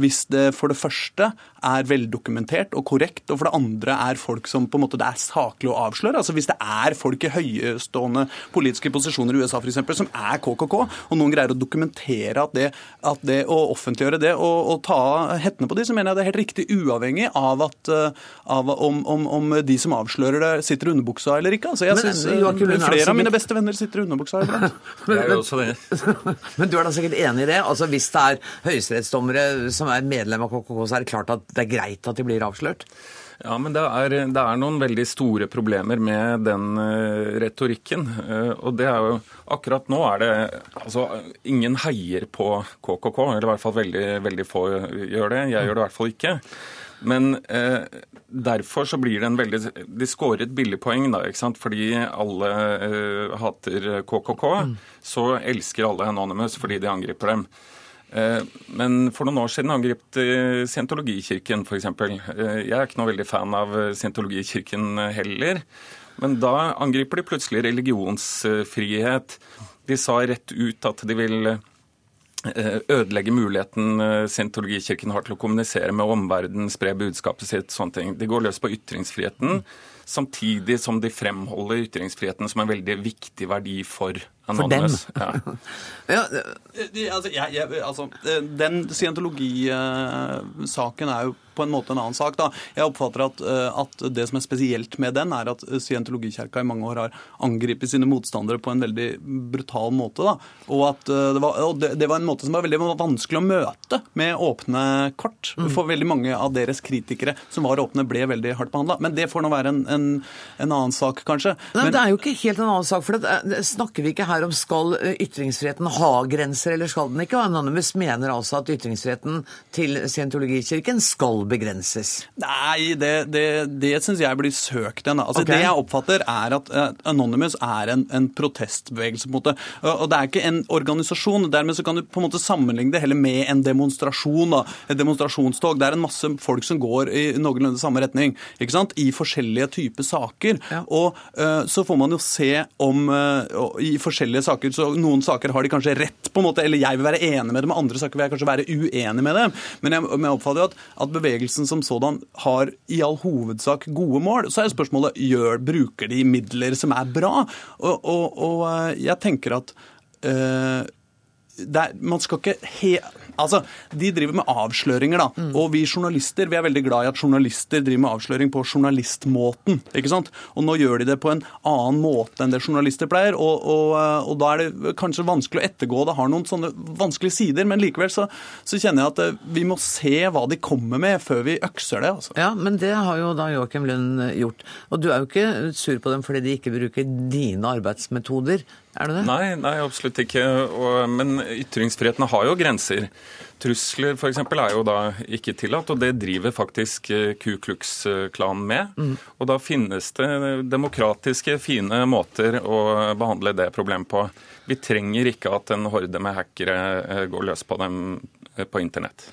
hvis det for det første er veldokumentert og korrekt, og for det andre er folk som på en måte det er saklig å avsløre. Altså Hvis det er folk i høyestående politiske posisjoner i USA for eksempel, som er KKK, og noen greier å dokumentere at det, at det å offentliggjøre det og, og ta hettene på de, så mener jeg det er helt riktig direkte uavhengig av, at, av om, om, om, de som avslører det, sitter i underbuksa eller ikke. Altså, jeg synes Flere av mine beste venner sitter i underbuksa iblant.
Også det.
men du er da sikkert enig i det? Altså Hvis det er høyesterettsdommere som er medlem av KKK, så er det klart at det er greit at de blir avslørt?
Ja, men det er, det er, noen veldig store problemer med den uh, retorikken. Uh, og det er jo Akkurat nå er det Altså, ingen heier på KKK, eller i hvert fall veldig, veldig få gjør det. Jeg gjør det i hvert fall ikke. Men eh, derfor så blir det en veldig De skårer et billig poeng, da, ikke sant. Fordi alle hater KKK, mm. så elsker alle Anonymous fordi de angriper dem. Eh, men for noen år siden angrep Scientologikirken f.eks. Eh, jeg er ikke noe veldig fan av Scientologikirken heller. Men da angriper de plutselig religionsfrihet. De sa rett ut at de vil eh, ødelegge muligheten Scientologikirken har til å kommunisere med omverdenen, spre budskapet sitt, sånne ting. De går løs på ytringsfriheten, samtidig som de fremholder ytringsfriheten som en veldig viktig verdi for For dem? Ja.
ja, altså, jeg, jeg, altså, den scientologisaken er jo på en måte en annen sak. Da. Jeg oppfatter at, eh, at, det som er spesielt med den, er at scientologikirka i mange år har angrepet sine motstandere på en veldig brutal måte. Da. Og at eh, det var, og det, det var, en måte som var veldig vanskelig å møte med åpne kort. Mm. For veldig mange av deres kritikere som var åpne, ble veldig hardt behandla. Men det får nå være en, en, en, annen sak, kanskje.
Nei, Men, det er jo ikke helt en annen sak. for det, det snakker vi ikke her om skal ytringsfriheten ha grenser, eller skal den ikke? Anonymous mener altså at ytringsfriheten til scientologikirken skal begrenses?
Nei, det, det, det syns jeg blir søkt igjen. Altså, okay. Det jeg oppfatter, er at uh, Anonymous er en, en, protestbevegelse. på en måte. Og det er ikke en organisasjon. Dermed så kan du på en måte sammenligne det heller med en demonstrasjon. Da. Et demonstrasjonstog. Det er en masse folk som går i noenlunde samme retning. ikke sant? I forskjellige typer saker. Ja. Og uh, så får man jo se om uh, i forskjellige saker så Noen saker har de kanskje rett, på en måte, eller jeg vil være enig med dem, og andre saker vil jeg kanskje være uenig med dem. Men jeg, men jeg oppfatter jo at, at bevegelsen som sådan har i all hovedsak gode mål. Så er spørsmålet gjør, bruker de midler som er bra. Og, og, og eh, jeg tenker at øh, er, man skal ikke he Altså, De driver med avsløringer, da. Mm. Og vi journalister vi er veldig glad i at journalister driver med avsløring på journalistmåten. ikke sant? Og nå gjør de det på en annen måte enn det journalister pleier. Og, og, og da er det kanskje vanskelig å ettergå. Det har noen sånne vanskelige sider. Men likevel så, så, kjenner jeg at eh, vi må se hva de kommer med før vi økser det. altså.
Ja, men det har jo da Joakim Lund gjort. Og du er jo ikke sur på dem fordi de ikke bruker dine arbeidsmetoder. Er det det?
Nei, nei absolutt ikke. Og, men ytringsfriheten har jo grenser. Trusler f.eks. er jo da ikke tillatt, og det driver faktisk eh, Ku Klux-klanen med. Mm. Og da finnes det demokratiske, fine måter å behandle det problemet på. Vi trenger ikke at en horde med hackere eh, går løs på dem eh, på internett.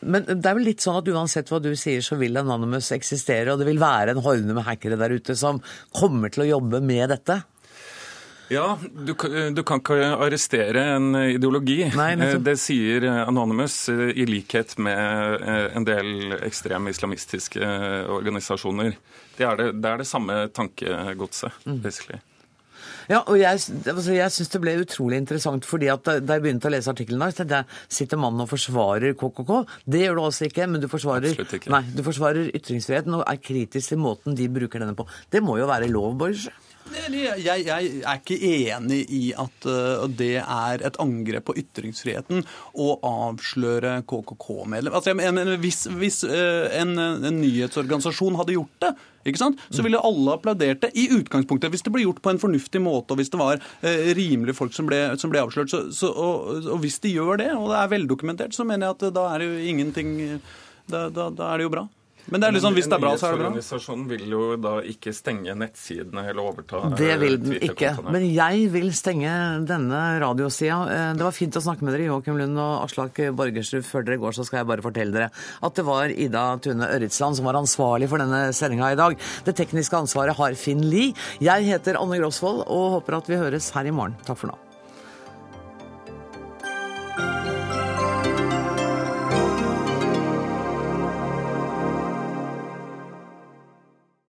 Men det er vel litt sånn at uansett hva du sier, så vil Anonymous eksistere, og det vil være en horde med hackere der ute som kommer til å jobbe med dette?
Ja, du, du, kan ikke arrestere en ideologi. Nei, det sier Anonymous, i likhet med eh, en del ekstreme islamistiske organisasjoner. Det er det, det, er det samme tankegodset, mm. basically.
Ja, og jeg, altså jeg syns det ble utrolig interessant, fordi at da jeg begynte å lese artikkelen der, tenkte jeg sitter mannen og forsvarer KKK. Det gjør du altså ikke, men du forsvarer, nei, du forsvarer ytringsfriheten og er kritisk til måten de bruker denne på. Det må jo være lov, Borge?
Jeg, jeg, er ikke enig i at uh, det er et angrep på ytringsfriheten å avsløre KKK-medlem. Altså, hvis, hvis uh, en, en, nyhetsorganisasjon hadde gjort det, så ville alle applaudert det i utgangspunktet. Hvis det ble gjort på en fornuftig måte, og hvis det var uh, rimelige folk som ble, som ble avslørt. Så, så, og, og, hvis de gjør det, og det er veldokumentert, så mener jeg at da er det jo ingenting da, da, da er det jo bra. Men det er liksom, hvis det er bra, så er det bra.
Organisasjonen vil jo da ikke stenge nettsidene eller overta
Det vil den ikke. Men jeg vil stenge denne radiosida. Eh, det var fint å snakke med dere, Joakim Lund og Aslak Borgersrud. Før dere går, så skal jeg bare fortelle dere at det var Ida Tune Ørritsland som var ansvarlig for denne sendinga i dag. Det tekniske ansvaret har Finn Lie. Jeg heter Anne Grosvold og håper at vi høres her i morgen. Takk for nå.